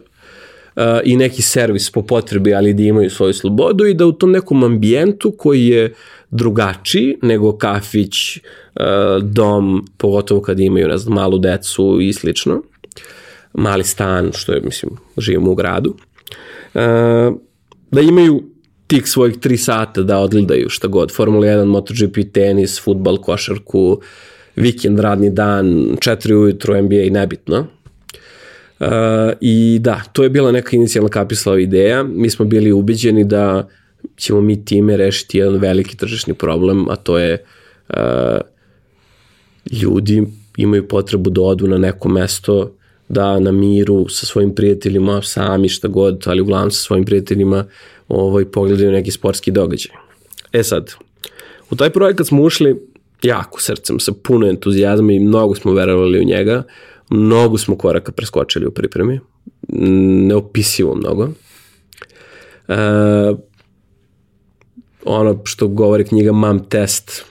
i neki servis po potrebi, ali da imaju svoju slobodu i da u tom nekom ambijentu koji je drugačiji nego kafić, dom, pogotovo kad imaju, ne znam, malu decu i slično, mali stan, što je, mislim, živimo u gradu, da imaju tih svojih tri sata da odgledaju šta god, Formula 1, MotoGP, tenis, futbal, košarku, vikend, radni dan, 4 ujutru, NBA, nebitno. Uh, I da, to je bila neka inicijalna kapislava ideja. Mi smo bili ubeđeni da ćemo mi time rešiti jedan veliki tržišni problem, a to je uh, ljudi imaju potrebu da odu na neko mesto da na miru sa svojim prijateljima, sami šta god, ali uglavnom sa svojim prijateljima ovaj, pogledaju neki sportski događaj. E sad, u taj projekat smo ušli jako srcem, sa puno entuzijazma i mnogo smo verovali u njega, mnogo smo koraka preskočili u pripremi, neopisivo mnogo. E, ono što govori knjiga Mam test,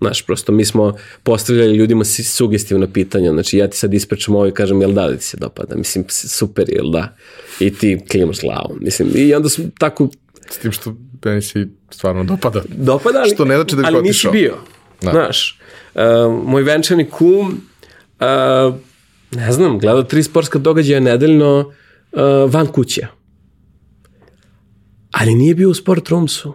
Znaš, prosto mi smo postavljali ljudima sugestivna pitanja, znači ja ti sad ispričam ovo i kažem jel da li ti se dopada, mislim super jel da, i ti klimaš glavom, mislim, i onda smo tako... S tim što meni se stvarno dopada. Dopada, ali, što ne znači da ali nisi bio, da. znaš. Uh, moj venčani kum, uh, ne znam, gleda tri sportska događaja nedeljno uh, van kuće. Ali nije bio u sport roomsu.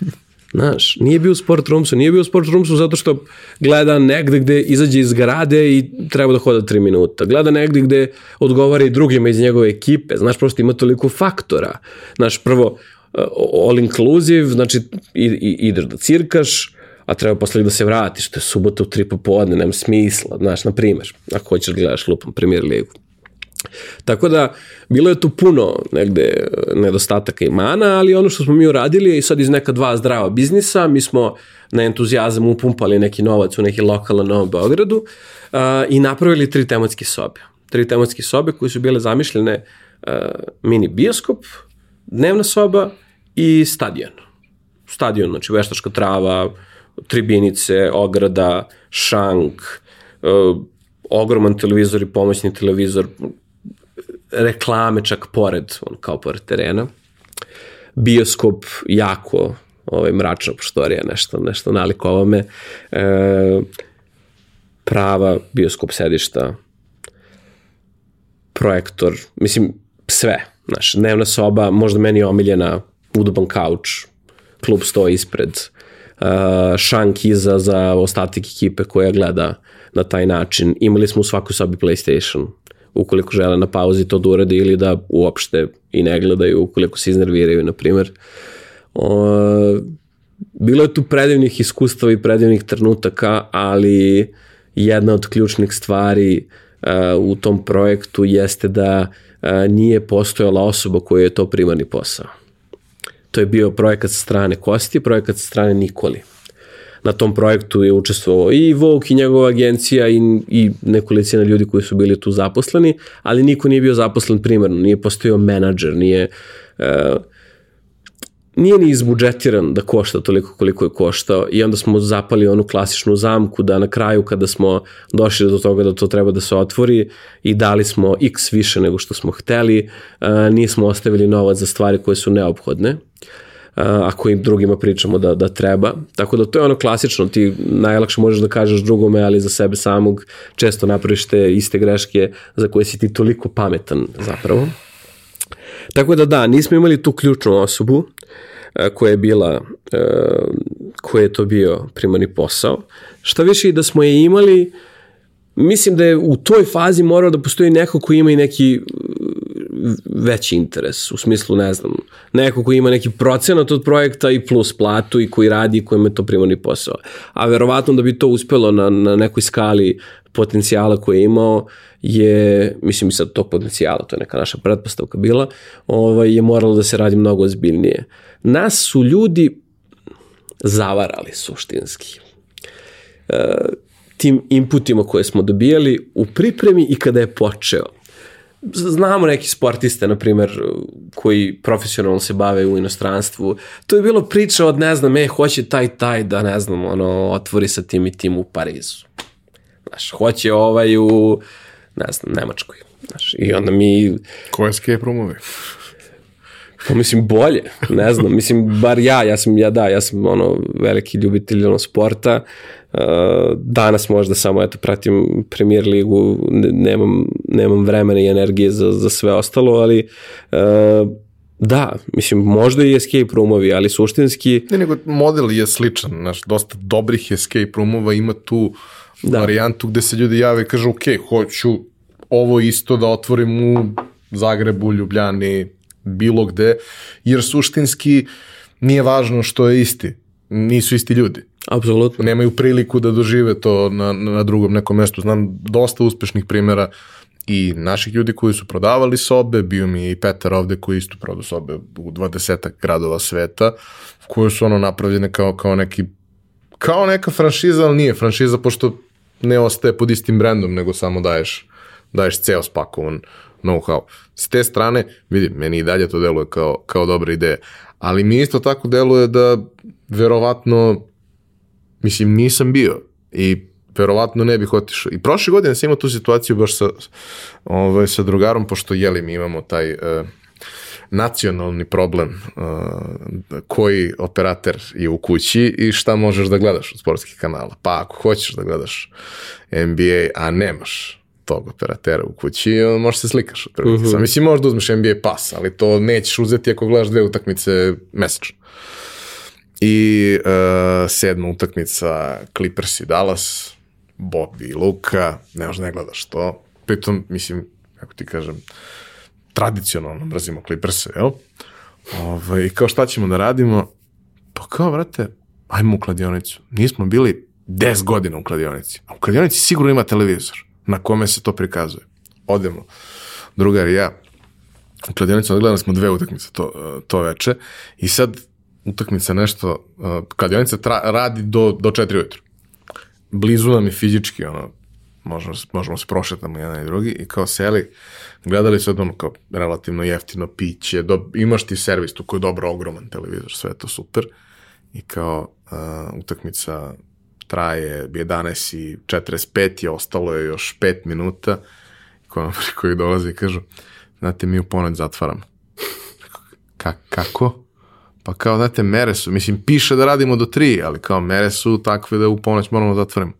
Znaš, nije bio u sport roomsu, nije bio u sport roomsu zato što gleda negde gde izađe iz grade i treba da hoda 3 minuta. Gleda negde gde odgovara i drugima iz njegove ekipe. Znaš, prosto ima toliko faktora. Znaš, prvo, uh, all inclusive, znači i, i, ideš da cirkaš, a treba posle da se vratiš, to je subota u tri popodne, nema smisla, znaš, na primer, ako hoćeš da gledaš lupom premier ligu. Tako da, bilo je tu puno negde nedostataka i mana, ali ono što smo mi uradili i sad iz neka dva zdrava biznisa, mi smo na entuzijazam upumpali neki novac u neki lokal na Novom Beogradu uh, i napravili tri tematske sobe. Tri tematske sobe koje su bile zamišljene uh, mini bioskop, dnevna soba i stadion. Stadion, znači veštačka trava, tribinice, ograda, šank, uh, ogroman televizor i pomoćni televizor, reklame čak pored, on kao pored terena. Bioskop jako ovaj, mračna poštorija, nešto, nešto naliko ovome. E, prava bioskop sedišta, projektor, mislim, sve. Znaš, dnevna soba, možda meni omiljena, udoban kauč, klub stoji ispred, uh, šank iza za ostatik ekipe koja gleda na taj način. Imali smo u svakoj sobi PlayStation, ukoliko žele na pauzi to da urade ili da uopšte i ne gledaju ukoliko se iznerviraju, na primer. O, bilo je tu predivnih iskustava i predivnih trenutaka, ali jedna od ključnih stvari uh, u tom projektu jeste da uh, nije postojala osoba koja je to primarni posao. To je bio projekat sa strane Kosti, projekat sa strane Nikoli na tom projektu je učestvovao i Vok i njegova agencija i, i nekolicina ljudi koji su bili tu zaposleni, ali niko nije bio zaposlen primarno, nije postojao menadžer, nije uh, nije ni izbudžetiran da košta toliko koliko je koštao i onda smo zapali onu klasičnu zamku da na kraju kada smo došli do toga da to treba da se otvori i dali smo x više nego što smo hteli, uh, nismo ostavili novac za stvari koje su neophodne. Uh, ako im drugima pričamo da, da treba. Tako da to je ono klasično, ti najlakše možeš da kažeš drugome, ali za sebe samog često napraviš te iste greške za koje si ti toliko pametan zapravo. Tako da da, nismo imali tu ključnu osobu koja je bila, koja je to bio primarni posao. Šta više i da smo je imali, mislim da je u toj fazi morao da postoji neko ko ima i neki veći interes, u smislu, ne znam, neko koji ima neki procenat od projekta i plus platu i koji radi i kojem je to primarni posao. A verovatno da bi to uspelo na, na nekoj skali potencijala koje je imao je, mislim i sad tog potencijala, to je neka naša pretpostavka bila, ovaj, je moralo da se radi mnogo ozbiljnije. Nas su ljudi zavarali suštinski. E, tim inputima koje smo dobijali u pripremi i kada je počeo znamo neki sportiste, na primjer, koji profesionalno se bave u inostranstvu. To je bilo priča od, ne znam, e, hoće taj, taj da, ne znam, ono, otvori sa tim i tim u Parizu. Znaš, hoće ovaj u, ne znam, Nemačkoj. Znaš, I onda mi... Ko je escape roomovi? Pa mislim bolje, ne znam, mislim bar ja, ja sam, ja da, ja sam ono veliki ljubitelj ono, sporta, uh, danas možda samo eto pratim premier ligu, nemam, nemam vremena i energije za, za sve ostalo, ali uh, Da, mislim, možda i escape roomovi, ali suštinski... Ne, nego model je sličan, znaš, dosta dobrih escape roomova ima tu da. varijantu gde se ljudi jave i kažu, ok, hoću ovo isto da otvorim u Zagrebu, Ljubljani, bilo gde, jer suštinski nije važno što je isti, nisu isti ljudi. Apsolutno. Nemaju priliku da dožive to na, na drugom nekom mestu. Znam dosta uspešnih primjera i naših ljudi koji su prodavali sobe, bio mi je i Petar ovde koji isto prodao sobe u 20 gradova sveta, koje su ono napravljene kao, kao neki kao neka franšiza, ali nije franšiza pošto ne ostaje pod istim brendom, nego samo daješ, daješ ceo spakovan know-how. S te strane, vidi, meni i dalje to deluje kao, kao dobra ideja, ali mi isto tako deluje da verovatno, mislim, nisam bio i verovatno ne bih otišao. I prošle godine sam imao tu situaciju baš sa, ovaj, sa drugarom, pošto jeli mi imamo taj uh, nacionalni problem uh, koji operator je u kući i šta možeš da gledaš od sportskih kanala. Pa ako hoćeš da gledaš NBA, a nemaš tog operatera u kući, možeš se slikaš prvih. Uh -huh. Mislim, možeš da uzmeš NBA pas, ali to nećeš uzeti ako gledaš dve utakmice mesečno. I uh, sedma utakmica Clippers i Dallas, Bob i Luka, ne možda ne gledaš to. Pritom, mislim, kako ti kažem, tradicionalno mrzimo Clippers, jel? Ove, ovaj, I kao šta ćemo da radimo? Pa kao, vrate, ajmo u kladionicu. Nismo bili 10 godina u kladionici. A u kladionici sigurno ima televizor na kome se to prikazuje. Odemo, drugar i ja, u kladionicu odgledali smo dve utakmice to, to veče i sad utakmica nešto, kladionica tra, radi do, do 4 ujutru blizu nam je fizički, ono, možemo, možemo se prošetamo jedan i drugi i kao seli, gledali su ono kao relativno jeftino piće, do, imaš ti servis tu koji je dobro ogroman televizor, sve je to super i kao uh, utakmica traje 11 i 45 je, ostalo je još 5 minuta koji, koji dolaze i kažu, znate, mi u ponoć zatvaramo. Ka, kako? Pa kao, znate, mere su, mislim, piše da radimo do tri, ali kao mere su takve da u ponoć moramo da otvorimo.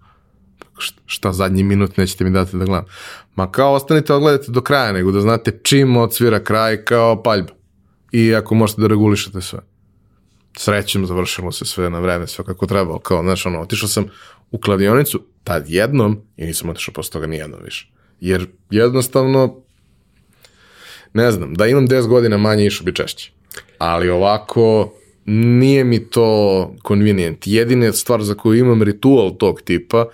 Šta zadnji minut nećete mi dati da gledam. Ma kao, ostanite odgledajte do kraja, nego da znate čim odsvira kraj kao paljba. I ako možete da regulišete sve. Srećem, završilo se sve na vreme, sve kako treba, kao, znaš, ono, otišao sam u kladionicu, tad jednom, i nisam otišao posle toga nijednom više. Jer jednostavno, ne znam, da imam 10 godina manje išao bi češće ali ovako nije mi to convenient. Jedina stvar za koju imam ritual tog tipa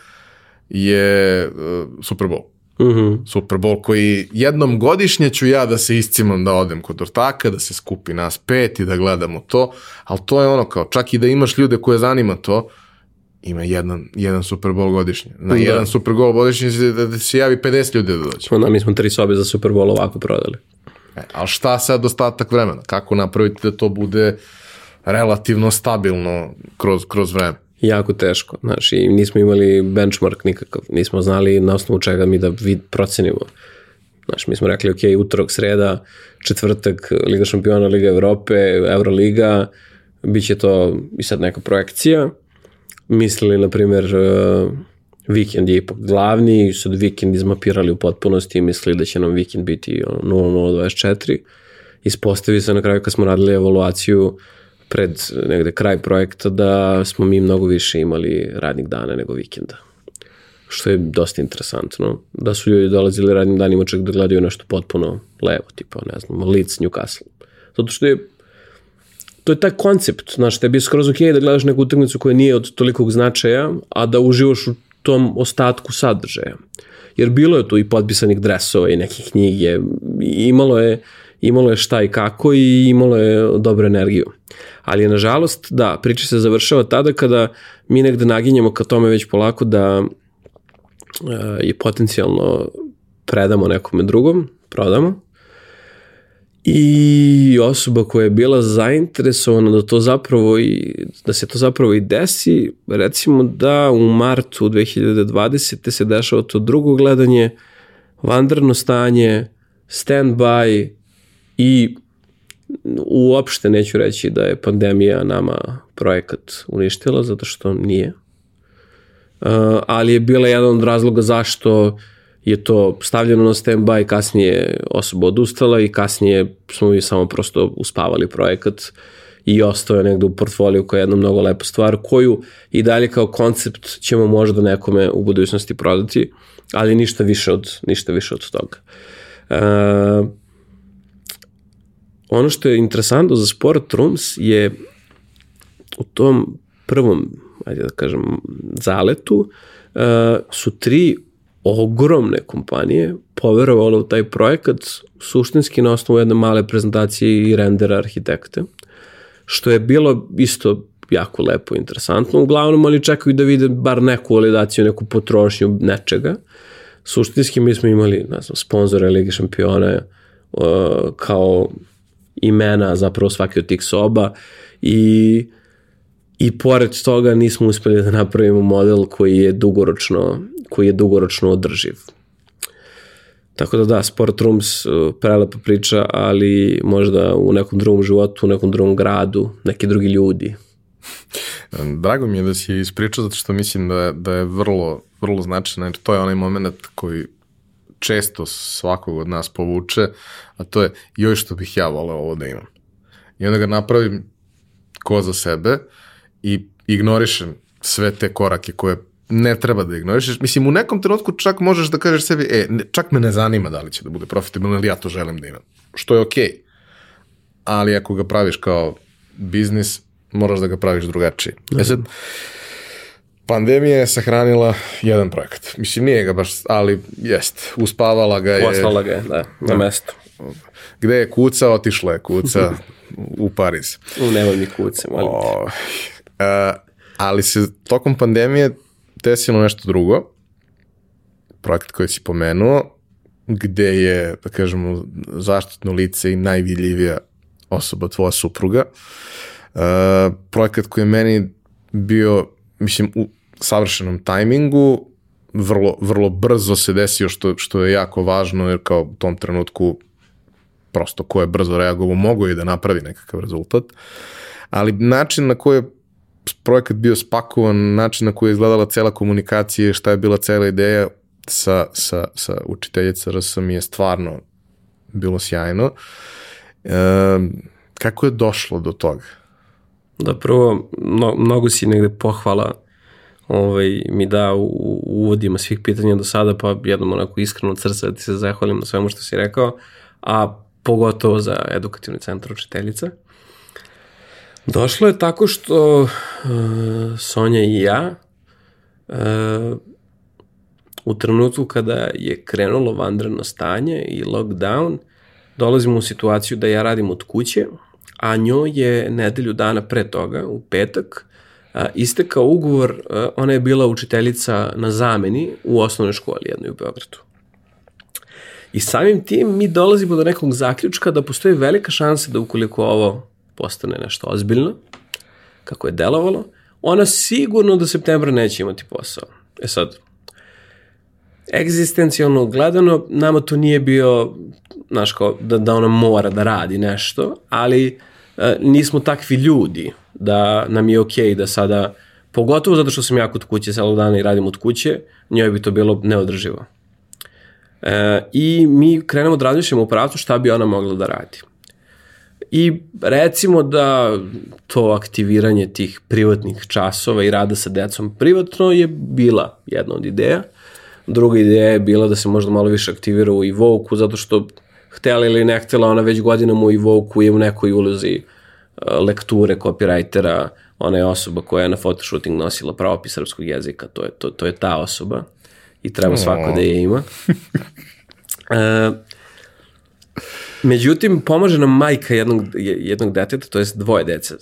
je uh, Super Bowl. Mhm. -huh. Super Bowl koji jednom godišnje ću ja da se iscimam da odem kod ortaka, da se skupi nas pet i da gledamo to, ali to je ono kao, čak i da imaš ljude koje zanima to, ima jedan, jedan Super Bowl godišnje. Na da. jedan Super Bowl godišnje da, da se javi 50 ljudi da dođe. Onda mi smo tri sobe za Super Bowl ovako prodali. E, ali šta sad ostatak vremena? Kako napraviti da to bude relativno stabilno kroz, kroz vreme? Jako teško, znaš, i nismo imali benchmark nikakav, nismo znali na osnovu čega mi da vid procenimo. Znaš, mi smo rekli, ok, utorak, sreda, četvrtak, Liga šampiona, Liga Evrope, Euroliga, bit će to i sad neka projekcija. Mislili, na primjer, vikend je ipak glavni, sad vikend izmapirali u potpunosti i mislili da će nam vikend biti 0024. Ispostavi se na kraju kad smo radili evaluaciju pred negde kraj projekta da smo mi mnogo više imali radnih dana nego vikenda. Što je dosta interesantno. Da su ljudi dolazili radnim danima čak da gledaju nešto potpuno levo, tipa, ne znam, Leeds, Newcastle. Zato što je to je taj koncept, znaš, tebi je skroz ok da gledaš neku utakmicu koja nije od tolikog značaja, a da uživaš u tom ostatku sadržaja. Jer bilo je tu i potpisanih dresova i nekih knjige, imalo je, imalo je šta i kako i imalo je dobru energiju. Ali nažalost, da, priča se završava tada kada mi negde naginjamo ka tome već polako da e, je potencijalno predamo nekome drugom, prodamo, i osoba koja je bila zainteresovana da to zapravo i da se to zapravo i desi, recimo da u martu 2020. se dešava to drugo gledanje, vanredno stanje, stand-by i uopšte neću reći da je pandemija nama projekat uništila, zato što nije. Ali je bila jedan od razloga zašto je to stavljeno na stand-by, kasnije osoba odustala i kasnije smo mi samo prosto uspavali projekat i ostao je negde u portfoliju koja je jedna mnogo lepa stvar koju i dalje kao koncept ćemo možda nekome u budućnosti prodati, ali ništa više od, ništa više od toga. Uh, ono što je interesantno za Sport Rooms je u tom prvom, ajde da kažem, zaletu uh, su tri ogromne kompanije poverovalo u taj projekat suštinski na osnovu jedne male prezentacije i rendera arhitekte, što je bilo isto jako lepo i interesantno. Uglavnom oni čekaju da vide bar neku validaciju, neku potrošnju nečega. Suštinski mi smo imali, ne znam, sponzore Ligi šampione uh, kao imena zapravo svake od tih soba i i pored toga nismo uspeli da napravimo model koji je dugoročno, koji je dugoročno održiv. Tako da da, Sport Rooms uh, prelepa priča, ali možda u nekom drugom životu, u nekom drugom gradu, neki drugi ljudi. Drago mi je da si ispričao, zato što mislim da, da je vrlo, vrlo značajno, jer to je onaj moment koji često svakog od nas povuče, a to je joj što bih ja voleo ovo da imam. I onda ga napravim ko za sebe i ignorišem sve te korake koje ne treba da ignorišeš. Mislim, u nekom trenutku čak možeš da kažeš sebi, e, ne, čak me ne zanima da li će da bude profitabilno ili ja to želim da imam. Što je okej. Okay. Ali ako ga praviš kao biznis, moraš da ga praviš drugačije. E sad, pandemija je sahranila jedan projekat. Mislim, nije ga baš, ali jest. Uspavala ga je. Poslala ga je, da, na da. mesto. Gde je kuca, otišla je kuca u Pariz. U nemoj mi kuce, molim. O, uh, ali se tokom pandemije desilo nešto drugo. Projekat koji si pomenuo, gde je, da kažemo, zaštitno lice i najvidljivija osoba tvoja supruga. Uh, projekat koji je meni bio, mislim, u savršenom tajmingu, vrlo, vrlo brzo se desio što, što je jako važno, jer kao u tom trenutku prosto ko je brzo reagovao mogo i da napravi nekakav rezultat. Ali način na koji je projekat bio spakovan, način na koji je izgledala cela komunikacija, šta je bila cela ideja sa, sa, sa učiteljica RS mi je stvarno bilo sjajno. E, kako je došlo do toga? Da, prvo, no, mnogo si negde pohvala ovaj, mi da u, uvodima svih pitanja do sada, pa jednom onako iskreno od srca da ti se zahvalim na svemu što si rekao, a pogotovo za edukativni centar učiteljica. Došlo je tako što uh, Sonja i ja uh, u trenutku kada je krenulo vanredno stanje i lockdown, dolazimo u situaciju da ja radim od kuće, a njoj je nedelju dana pre toga, u petak, istekao ugovor, uh, ona je bila učiteljica na zameni u osnovnoj školi jednoj u Beogradu. I samim tim mi dolazimo do nekog zaključka da postoji velika šansa da ukoliko ovo postane nešto ozbiljno, kako je delovalo, ona sigurno do septembra neće imati posao. E sad, egzistencijalno gledano, nama to nije bio, znaš, kao da, da ona mora da radi nešto, ali e, nismo takvi ljudi da nam je okej okay da sada, pogotovo zato što sam ja kod kuće celog dana i radim od kuće, njoj bi to bilo neodrživo. E, I mi krenemo da razmišljamo u pravcu šta bi ona mogla da radi. I recimo da to aktiviranje tih privatnih časova i rada sa decom privatno je bila jedna od ideja. Druga ideja je bila da se možda malo više aktivira u Evoke-u, zato što htela ili ne htela, ona već godinama u Evoke-u je u nekoj ulozi uh, lekture, copywritera, ona je osoba koja je na photoshooting nosila pravopis srpskog jezika, to je, to, to je ta osoba i treba svako da je ima. E, međutim, pomože nam majka jednog, jednog deteta, to je dvoje dece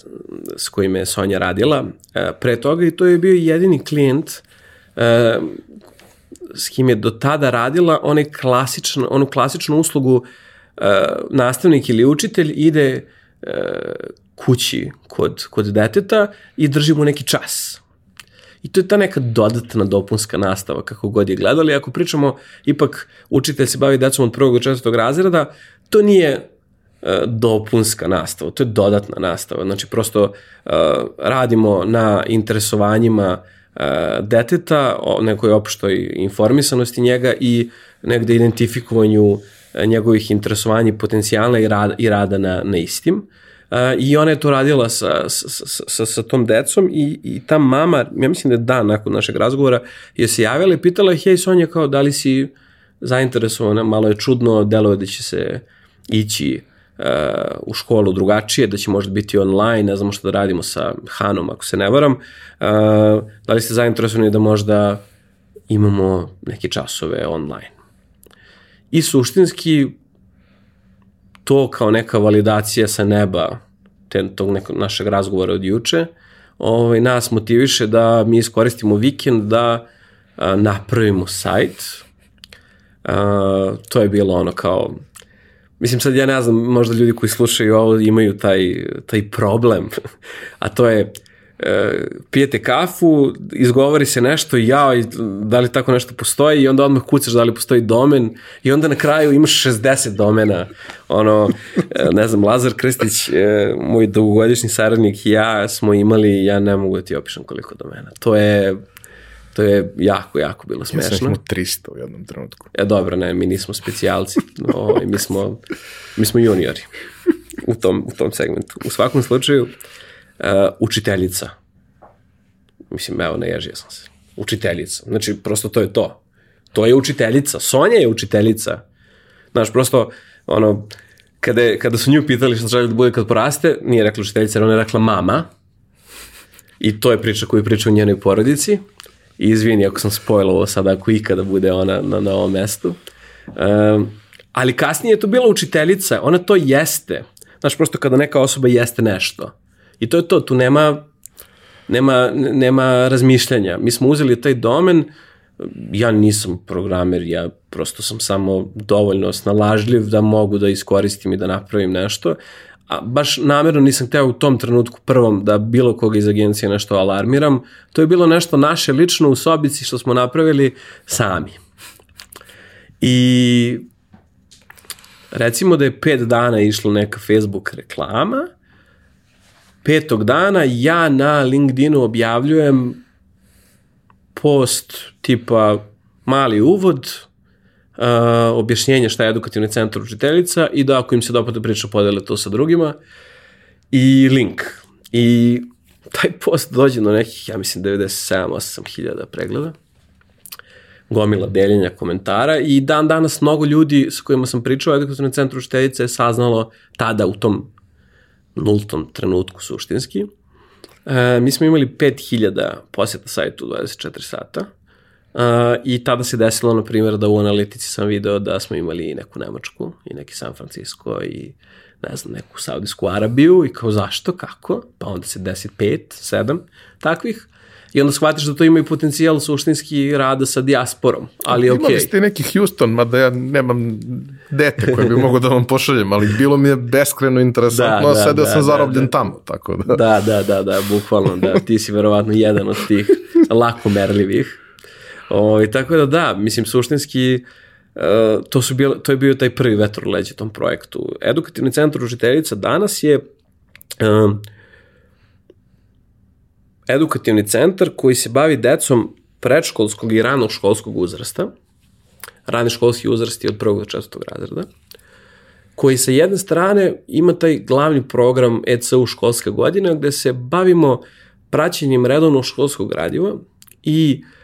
s kojima je Sonja radila. E, pre toga i to je bio jedini klijent e, s kim je do tada radila onaj klasičan, onu klasičnu uslugu e, nastavnik ili učitelj ide e, kući kod, kod deteta i drži mu neki čas I to je ta neka dodatna dopunska nastava, kako god je gledali. Ako pričamo, ipak učitelj se bavi decom od prvog do četvrtog razreda, to nije e, dopunska nastava, to je dodatna nastava. Znači, prosto uh, radimo na interesovanjima deteta, o nekoj opštoj informisanosti njega i negde identifikovanju njegovih interesovanja i potencijala i rada, i rada na, na istim. Uh, I ona je to radila sa, sa, sa, sa tom decom i, i ta mama, ja mislim da je dan nakon našeg razgovora, je se javila i pitala je, hej Sonja, kao da li si zainteresovana, malo je čudno, deluje da će se ići uh, u školu drugačije, da će možda biti online, ne znamo što da radimo sa Hanom, ako se ne varam. Uh, da li ste zainteresovani da možda imamo neke časove online? I suštinski to kao neka validacija sa neba te, tog nekog našeg razgovora od juče, ovaj, nas motiviše da mi iskoristimo vikend da a, napravimo sajt. A, to je bilo ono kao Mislim sad ja ne znam, možda ljudi koji slušaju ovo imaju taj, taj problem, a to je e, pijete kafu, izgovori se nešto i ja, da li tako nešto postoji i onda odmah kucaš da li postoji domen i onda na kraju imaš 60 domena. Ono, e, ne znam, Lazar Krstić, e, moj dugogodišnji saradnik i ja smo imali, ja ne mogu da ti opišem koliko domena. To je To je jako, jako bilo smešno. Ja sam imao 300 u jednom trenutku. E, dobro, ne, mi nismo specijalci. O, mi, smo, mi smo juniori u tom, u tom segmentu. U svakom slučaju, uh, učiteljica. Mislim, evo, naježio sam se. Učiteljica. Znači, prosto to je to. To je učiteljica. Sonja je učiteljica. Znaš, prosto, ono, kada, je, kada su nju pitali što želi da bude kad poraste, nije rekla učiteljica, ona je rekla mama. I to je priča koju priča u njenoj porodici. Izvini ako sam spojlovo sada, ako ikada bude ona na, na ovom mestu. Um, ali kasnije je to bila učiteljica, ona to jeste. Znaš, prosto kada neka osoba jeste nešto. I to je to, tu nema, nema, nema razmišljanja. Mi smo uzeli taj domen, ja nisam programer, ja prosto sam samo dovoljno snalažljiv da mogu da iskoristim i da napravim nešto, a baš namerno nisam hteo u tom trenutku prvom da bilo koga iz agencije nešto alarmiram. To je bilo nešto naše lično u sobici što smo napravili sami. I recimo da je pet dana išla neka Facebook reklama petog dana ja na LinkedInu objavljujem post tipa mali uvod, uh, objašnjenje šta je edukativni centar učiteljica i da ako im se dopada priča podele to sa drugima i link. I taj post dođe do nekih, ja mislim, 97-8 hiljada pregleda gomila deljenja komentara i dan danas mnogo ljudi s kojima sam pričao o edukativnom centru učiteljice je saznalo tada u tom nultom trenutku suštinski. E, mi smo imali 5000 posjeta sajtu 24 sata e, i tada se desilo, na primjer, da u analitici sam video da smo imali i neku Nemačku i neki San Francisco i ne znam, neku Saudijsku Arabiju i kao zašto, kako, pa onda se desi 5, 7 takvih i onda shvatiš da to ima i potencijal suštinski rada sa dijasporom, ali okej. Okay. Imali ste neki Houston, mada ja nemam dete koje bi mogo da vam pošaljem, ali bilo mi je beskreno interesantno, da, da, sedeo da, sam da, zarobljen da. tamo, tako da. Da, da, da, da, bukvalno, da, ti si verovatno jedan od tih lako merljivih. O, i tako da da, mislim, suštinski, Uh, to, su bilo, to je bio taj prvi vetor leđe tom projektu. Edukativni centar učiteljica danas je uh, edukativni centar koji se bavi decom predškolskog i ranog školskog uzrasta. Rani školski uzrast je od prvog do četvrtog razreda koji sa jedne strane ima taj glavni program ECU školska godina gde se bavimo praćenjem redovnog školskog gradiva i uh,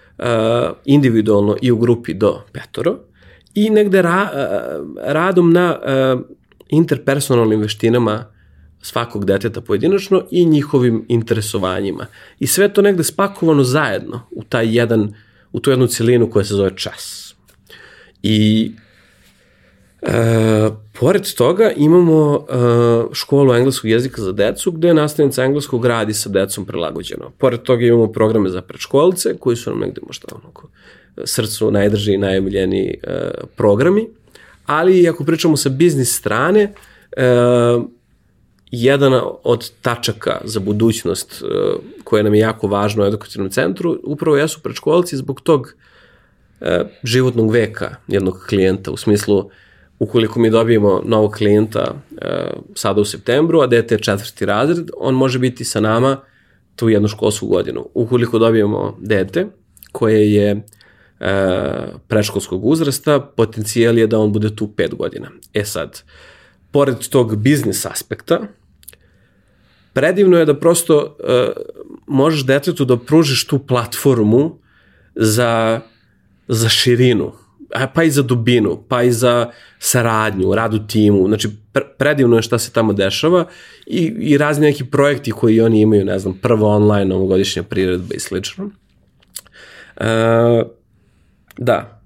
individualno i u grupi do petoro i negde ra, uh, radom na uh, interpersonalnim veštinama svakog deteta pojedinačno i njihovim interesovanjima. I sve to negde spakovano zajedno u taj jedan, u tu jednu celinu koja se zove čas. I E, pored toga imamo e, školu engleskog jezika za decu gde nastavnica engleskog radi sa decom prilagođeno. Pored toga imamo programe za predškolce koji su nam negde možda onako srcu najdrži i najomiljeniji e, programi, ali ako pričamo sa biznis strane, e, jedan od tačaka za budućnost uh, koja nam je jako važna u edukativnom centru upravo jesu predškolci zbog tog uh, životnog veka jednog klijenta u smislu ukoliko mi dobijemo novog klijenta uh, sada u septembru, a dete je četvrti razred, on može biti sa nama tu jednu školsku godinu. Ukoliko dobijemo dete koje je uh, preškolskog uzrasta, potencijal je da on bude tu pet godina. E sad, pored tog biznis aspekta, predivno je da prosto uh, možeš detetu da pružiš tu platformu za, za širinu, pa i za dubinu, pa i za saradnju, rad u timu. Znači, predivno je šta se tamo dešava i, i razni neki projekti koji oni imaju, ne znam, prvo online, ovogodišnja priredba i slično. Uh, da,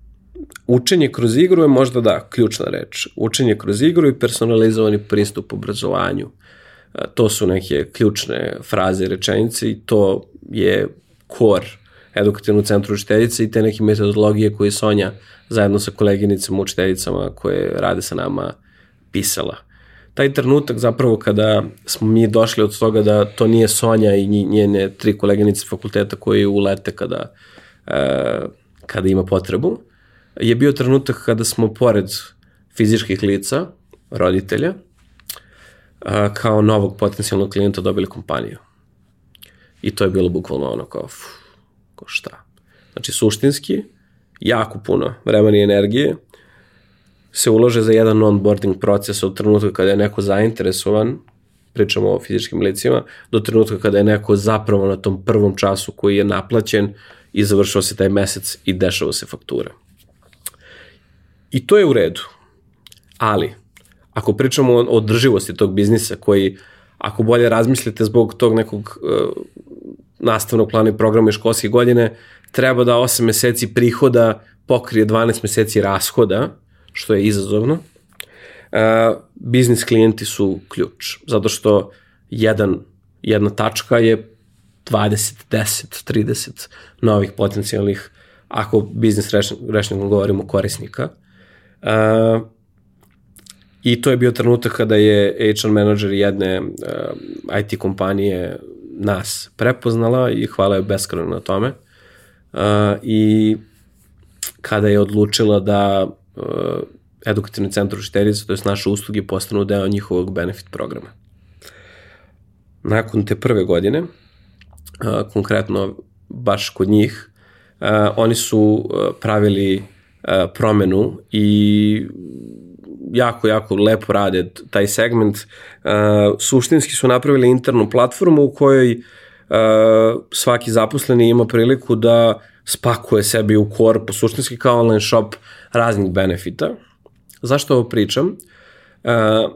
učenje kroz igru je možda da, ključna reč. Učenje kroz igru i personalizovani pristup obrazovanju. Uh, to su neke ključne fraze i rečenice i to je core edukativnog centru učiteljice i te neke metodologije koje Sonja zajedno sa koleginicama, učiteljicama koje rade sa nama pisala. Taj trenutak zapravo kada smo mi došli od toga da to nije Sonja i njene tri koleginice fakulteta koji ulete kada, e, kada ima potrebu, je bio trenutak kada smo pored fizičkih lica, roditelja, a, kao novog potencijalnog klijenta dobili kompaniju. I to je bilo bukvalno ono kao, uf, ko šta. Znači, suštinski, jako puno vremena i energije se ulože za jedan onboarding proces od trenutka kada je neko zainteresovan, pričamo o fizičkim licima, do trenutka kada je neko zapravo na tom prvom času koji je naplaćen i završao se taj mesec i dešava se faktura. I to je u redu. Ali, ako pričamo o održivosti tog biznisa koji, ako bolje razmislite zbog tog nekog uh, nastavnog plana i programa i školske godine, treba da 8 meseci prihoda pokrije 12 meseci rashoda, što je izazovno. Uh, biznis klijenti su ključ, zato što jedan, jedna tačka je 20, 10, 30 novih potencijalnih, ako biznis rečnikom govorimo, korisnika. Uh, I to je bio trenutak kada je HR manager jedne uh, IT kompanije nas prepoznala i hvala je beskreno na tome. Uh, I kada je odlučila da uh, edukativni centar učiteljica, to je naše usluge, postanu deo njihovog benefit programa. Nakon te prve godine, uh, konkretno baš kod njih, uh, oni su uh, pravili uh, promenu i jako, jako lepo rade taj segment. Uh, suštinski su napravili internu platformu u kojoj uh, svaki zaposleni ima priliku da spakuje sebi u korpu, suštinski kao online shop raznih benefita. Zašto ovo pričam? Uh,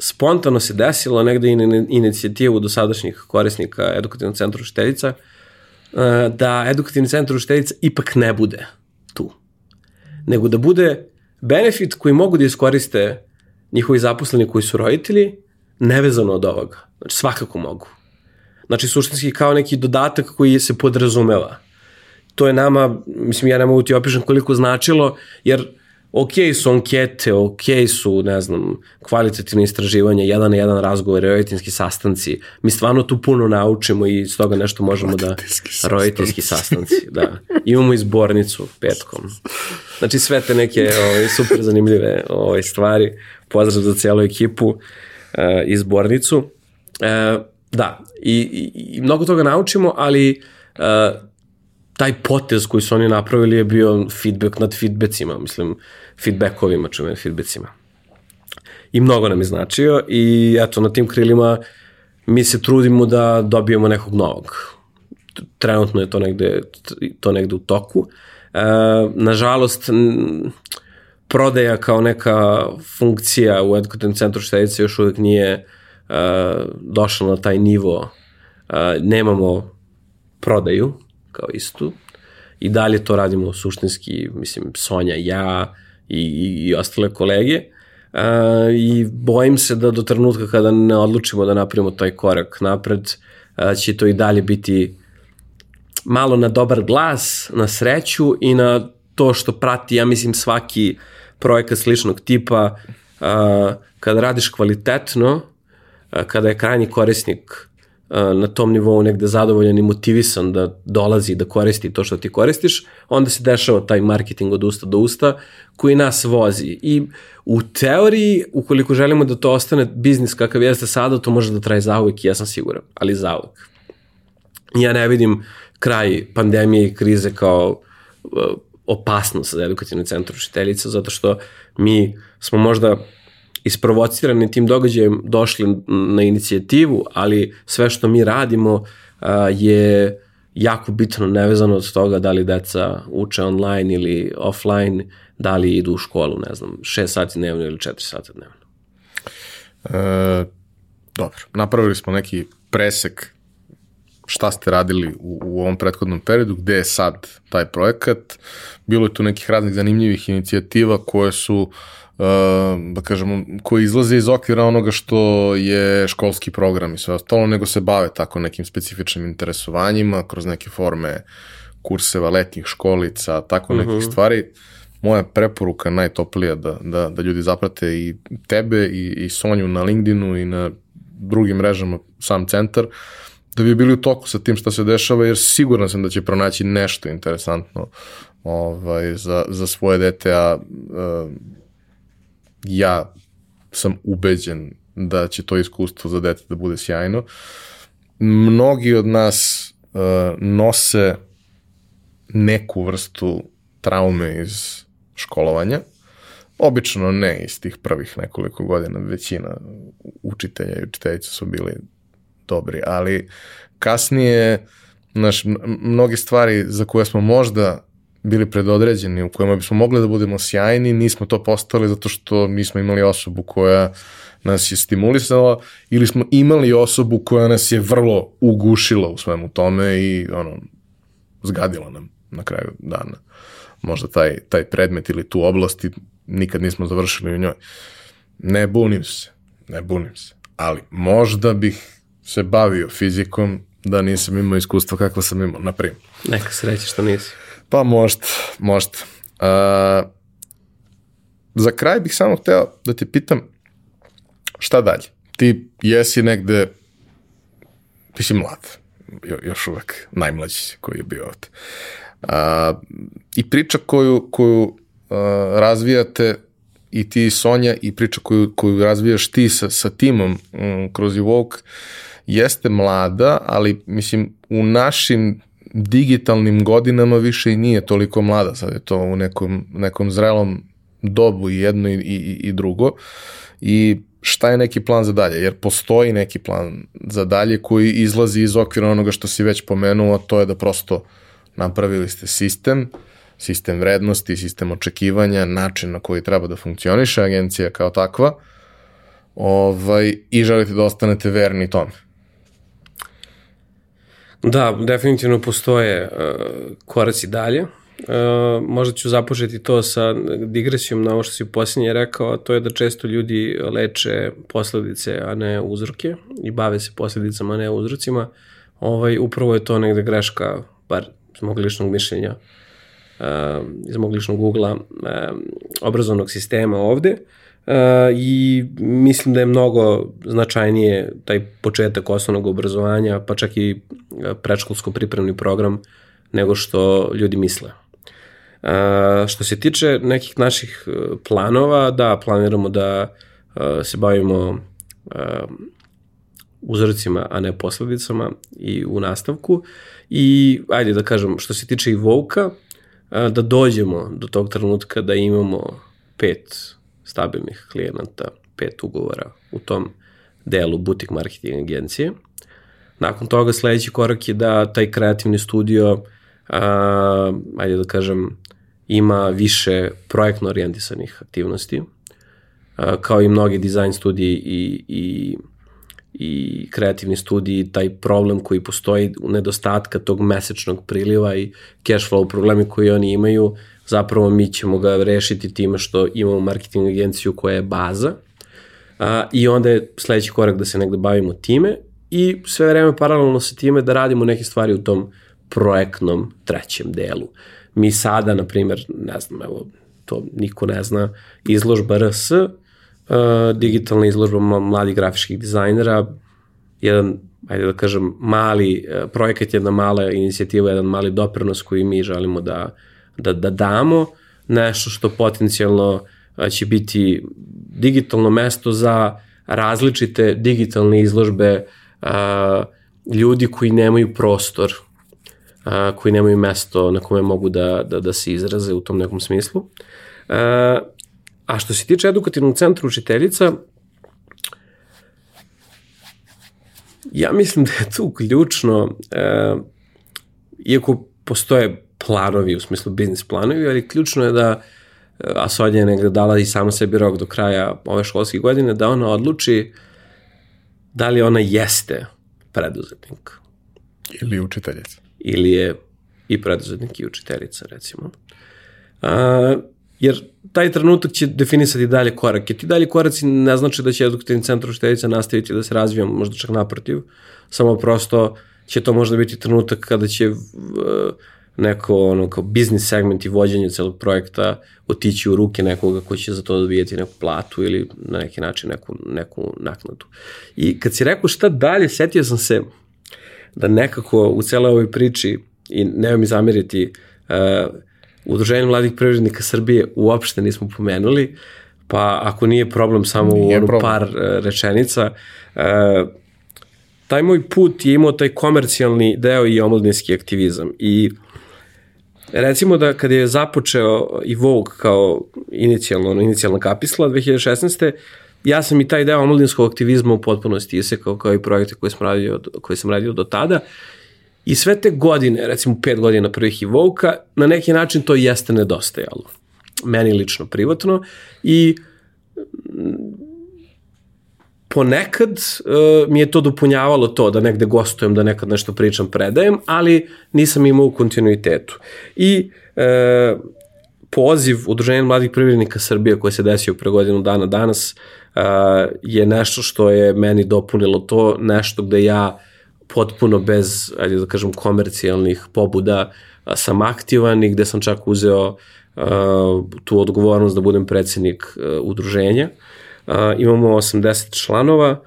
spontano se desilo negde i na inicijativu do sadašnjih korisnika edukativnog centra učiteljica uh, da edukativni centar učiteljica ipak ne bude tu. Nego da bude benefit koji mogu da iskoriste njihovi zaposleni koji su roditelji, nevezano od ovoga. Znači, svakako mogu. Znači, suštinski kao neki dodatak koji se podrazumeva. To je nama, mislim, ja ne mogu ti opišem koliko značilo, jer ok su ankete, ok su, ne znam, kvalitativne istraživanja, jedan na jedan razgovor, roditeljski sastanci. Mi stvarno tu puno naučimo i s toga nešto možemo da... Roditeljski sastanci, da. Imamo izbornicu petkom. Znači sve te neke ovaj, super zanimljive ovaj, stvari. Pozdrav za cijelu ekipu uh, izbornicu. Uh, da, i, i, i mnogo toga naučimo, ali uh, taj potez koji su oni napravili je bio feedback nad feedbackima, mislim, feedbackovima, čuvenim feedbackima. I mnogo nam je značio i eto, na tim krilima mi se trudimo da dobijemo nekog novog. Trenutno je to negde, to negde u toku. E, nažalost, prodaja kao neka funkcija u edukativnom centru štedice još uvek nije e, došla na taj nivo. E, nemamo prodaju, kao istu. I dalje to radimo suštinski, mislim, Sonja, ja i, i, i ostale kolege. Uh, I bojim se da do trenutka kada ne odlučimo da napravimo taj korak napred, uh, će to i dalje biti malo na dobar glas, na sreću i na to što prati, ja mislim, svaki projekat sličnog tipa, uh, kada radiš kvalitetno, kada je krajnji korisnik na tom nivou negde zadovoljan i motivisan da dolazi da koristi to što ti koristiš, onda se dešava taj marketing od usta do usta koji nas vozi. I u teoriji, ukoliko želimo da to ostane biznis kakav jeste sada, to može da traje zauvek i ja sam siguran, ali zauvek. Ja ne vidim kraj pandemije i krize kao opasnost za edukativni centar učiteljica, zato što mi smo možda isprovocirani tim događajem došli na inicijativu, ali sve što mi radimo uh, je jako bitno nevezano od toga da li deca uče online ili offline, da li idu u školu, ne znam, 6 sati dnevno ili 4 sata dnevno. E, dobro, napravili smo neki presek šta ste radili u, u ovom prethodnom periodu, gde je sad taj projekat. Bilo je tu nekih raznih zanimljivih inicijativa koje su uh, da kažemo, koji izlaze iz okvira onoga što je školski program i sve ostalo, nego se bave tako nekim specifičnim interesovanjima, kroz neke forme kurseva, letnjih školica, tako nekih uh mhm. -huh. stvari. Moja preporuka najtoplija da, da, da ljudi zaprate i tebe i, i Sonju na LinkedInu i na drugim mrežama sam centar, da bi bili u toku sa tim što se dešava, jer siguran sam da će pronaći nešto interesantno ovaj, za, za svoje dete, a uh, ja sam ubeđen da će to iskustvo za dete da bude sjajno. Mnogi od nas uh, nose neku vrstu traume iz školovanja, obično ne iz tih prvih nekoliko godina, većina učitelja i učiteljica su bili dobri, ali kasnije naš, mnoge stvari za koje smo možda bili predodređeni, u kojima bismo mogli da budemo sjajni, nismo to postali zato što nismo imali osobu koja nas je stimulisala ili smo imali osobu koja nas je vrlo ugušila u svemu tome i ono, zgadila nam na kraju dana. Možda taj, taj predmet ili tu oblast i nikad nismo završili u njoj. Ne bunim se, ne bunim se, ali možda bih se bavio fizikom da nisam imao iskustva kakva sam imao, na primjer. Neka sreća što nisi. Pa možda, možda. Uh, za kraj bih samo hteo da te pitam šta dalje? Ti jesi negde, ti si mlad, jo, još uvek najmlađi koji je bio ovde. Uh, I priča koju, koju uh, razvijate i ti Sonja i priča koju, koju razvijaš ti sa, sa timom um, kroz Evoke jeste mlada, ali mislim u našim digitalnim godinama više i nije toliko mlada, sad je to u nekom, nekom zrelom dobu i jedno i, i, i drugo. I šta je neki plan za dalje, jer postoji neki plan za dalje koji izlazi iz okvira onoga što si već pomenuo, to je da prosto napravili ste sistem, sistem vrednosti, sistem očekivanja, način na koji treba da funkcioniše agencija kao takva, ovaj, i želite da ostanete verni tome. Da, definitivno postoje uh, koraci dalje. Uh, možda ću započeti to sa digresijom na ovo što si posljednje rekao, a to je da često ljudi leče posledice, a ne uzroke i bave se posledicama, a ne uzrocima. Ovaj, upravo je to negde greška, bar iz mog ličnog mišljenja, uh, iz mog ličnog ugla, uh, obrazovnog sistema ovde. Uh, Uh, i mislim da je mnogo značajnije taj početak osnovnog obrazovanja, pa čak i e, predškolsko pripremni program nego što ljudi misle. Uh, što se tiče nekih naših e, planova, da, planiramo da se bavimo uzorcima, a ne posledicama i u nastavku. I, ajde da kažem, što se tiče i Vouka, da dođemo do tog trenutka da imamo pet stabilnih klijenata, pet ugovora u tom delu butik marketing agencije. Nakon toga sledeći korak je da taj kreativni studio, a, ajde da kažem, ima više projektno orijentisanih aktivnosti, a, kao i mnogi dizajn studiji i, i, i kreativni studiji, taj problem koji postoji u nedostatka tog mesečnog priliva i cash flow problemi koji oni imaju, zapravo mi ćemo ga rešiti time što imamo marketing agenciju koja je baza a, i onda je sledeći korak da se negde bavimo time i sve vreme paralelno sa time da radimo neke stvari u tom projektnom trećem delu. Mi sada, na primer, ne znam, evo, to niko ne zna, izložba RS, uh, digitalna izložba mladih grafičkih dizajnera, jedan, ajde da kažem, mali uh, projekat, jedna mala inicijativa, jedan mali doprinos koji mi želimo da, da, da damo, nešto što potencijalno će biti digitalno mesto za različite digitalne izložbe uh, ljudi koji nemaju prostor, uh, koji nemaju mesto na kome mogu da, da, da se izraze u tom nekom smislu. Uh, a što se tiče edukativnog centra učiteljica, ja mislim da je tu ključno, uh, iako postoje planovi, u smislu biznis planovi, ali ključno je da a Sonja je negde dala i sama sebi rok do kraja ove školske godine, da ona odluči da li ona jeste preduzetnik. Ili učiteljica. Ili je i preduzetnik i učiteljica, recimo. A, jer taj trenutak će definisati dalje korake. Ti dalje koraci ne znači da će edukativni centar učiteljica nastaviti da se razvija, možda čak naprotiv, samo prosto će to možda biti trenutak kada će uh, neko ono kao biznis segment i vođenje celog projekta otići u ruke nekoga ko će za to dobijeti neku platu ili na neki način neku, neku naknadu. I kad si rekao šta dalje, setio sam se da nekako u celoj ovoj priči i nema mi zameriti uh, Udruženje mladih privrednika Srbije uopšte nismo pomenuli, pa ako nije problem samo nije u ono problem. par uh, rečenica, uh, taj moj put je imao taj komercijalni deo i omladinski aktivizam i Recimo da kad je započeo i Vogue kao inicijalno, inicijalna kapisla 2016. Ja sam i taj deo omladinskog aktivizma u potpunosti isekao kao i projekte koje, sam radio, koje sam radio do tada. I sve te godine, recimo pet godina prvih i Vogue-a, na neki način to jeste nedostajalo. Meni lično, privatno. I ponekad uh, mi je to dopunjavalo to da negde gostujem, da nekad nešto pričam, predajem, ali nisam imao u kontinuitetu. I uh, poziv Udruženja mladih privrednika Srbije koji se desio pre godinu dana danas uh, je nešto što je meni dopunilo to, nešto gde ja potpuno bez, ajde da kažem, komercijalnih pobuda sam aktivan i gde sam čak uzeo uh, tu odgovornost da budem predsednik uh, udruženja. Uh, imamo 80 članova,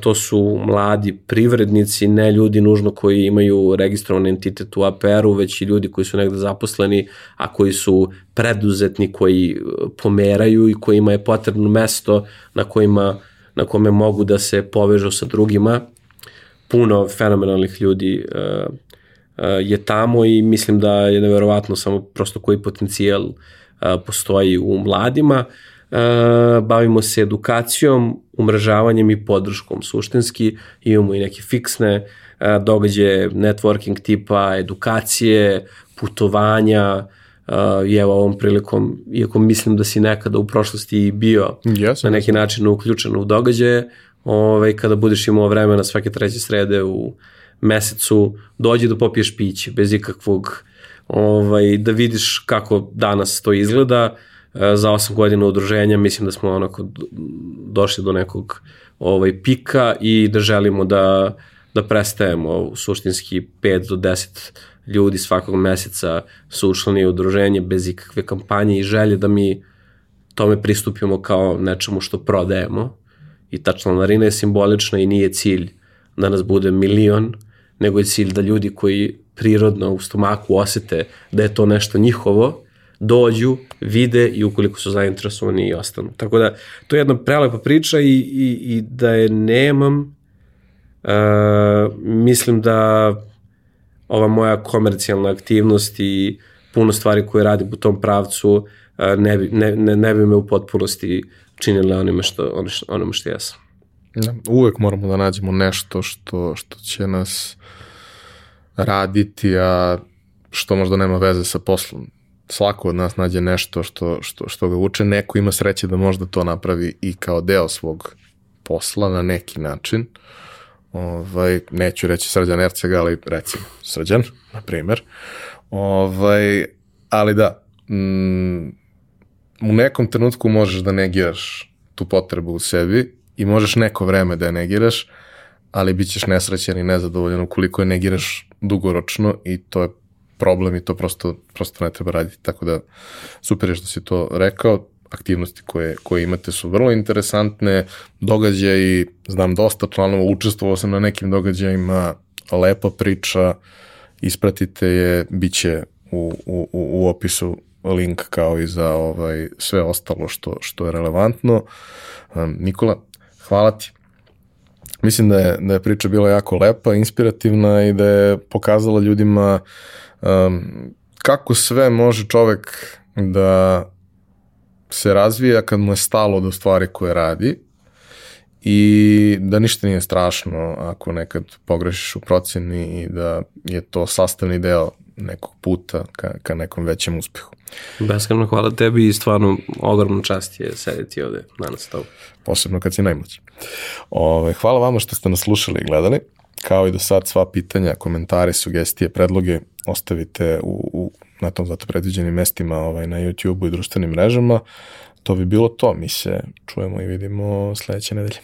to su mladi privrednici, ne ljudi nužno koji imaju registrovan entitet u APR-u, već i ljudi koji su negde zaposleni, a koji su preduzetni, koji e, pomeraju i kojima je potrebno mesto na kojima na kome mogu da se povežu sa drugima. Puno fenomenalnih ljudi uh, uh, je tamo i mislim da je neverovatno samo prosto koji potencijal postoji u mladima. Uh, E, bavimo se edukacijom, umrežavanjem i podrškom. Suštinski imamo i neke fiksne e, događaje networking tipa, edukacije, putovanja, uh, i evo ovom prilikom, iako mislim da si nekada u prošlosti bio yes, na neki način uključen u događaje, ovaj, kada budeš imao vremena svake treće srede u mesecu, dođi da popiješ piće bez ikakvog, ovaj, da vidiš kako danas to izgleda, E, za 8 godina udruženja mislim da smo onako došli do nekog ovaj pika i da želimo da da prestajemo. Suštinski 5 do 10 ljudi svakog meseca su ušli u udruženje bez ikakve kampanje i želje da mi tome pristupimo kao nečemu što prodajemo. I ta članarina je simbolična i nije cilj da nas bude milion, nego je cilj da ljudi koji prirodno u stomaku osete da je to nešto njihovo, dođu, vide i ukoliko su zainteresovani i ostanu. Tako da, to je jedna prelepa priča i, i, i da je nemam, uh, mislim da ova moja komercijalna aktivnost i puno stvari koje radim u tom pravcu uh, ne, bi, ne, ne, ne bi me u potpunosti činile onime što, onome što jesam. Da, uvek moramo da nađemo nešto što, što će nas raditi, a što možda nema veze sa poslom svako od nas nađe nešto što, što, što ga uče, neko ima sreće da možda to napravi i kao deo svog posla na neki način. Ovaj, neću reći Srđan Ercega, ali recimo Srđan, na primer. Ovaj, ali da, mm, u nekom trenutku možeš da negiraš tu potrebu u sebi i možeš neko vreme da je negiraš, ali bit ćeš nesrećen i nezadovoljan ukoliko je negiraš dugoročno i to je problem i to prosto, prosto ne treba raditi. Tako da super je što si to rekao, aktivnosti koje, koje imate su vrlo interesantne, događaji, znam dosta članova, učestvovao sam na nekim događajima, lepa priča, ispratite je, bit će u, u, u opisu link kao i za ovaj sve ostalo što, što je relevantno. Nikola, hvala ti. Mislim da je, da je priča bila jako lepa, inspirativna i da je pokazala ljudima um, kako sve može čovek da se razvija kad mu je stalo do stvari koje radi i da ništa nije strašno ako nekad pogrešiš u proceni i da je to sastavni deo nekog puta ka, ka nekom većem uspehu. Beskreno hvala tebi i stvarno ogromna čast je sedeti ovde danas s tobom. Posebno kad si najmlađi. Ove, hvala vama što ste nas slušali i gledali. Kao i do sad sva pitanja, komentare, sugestije, predloge ostavite u, u na tom zato predviđenim mestima ovaj, na YouTube-u i društvenim mrežama. To bi bilo to. Mi se čujemo i vidimo sledeće nedelje.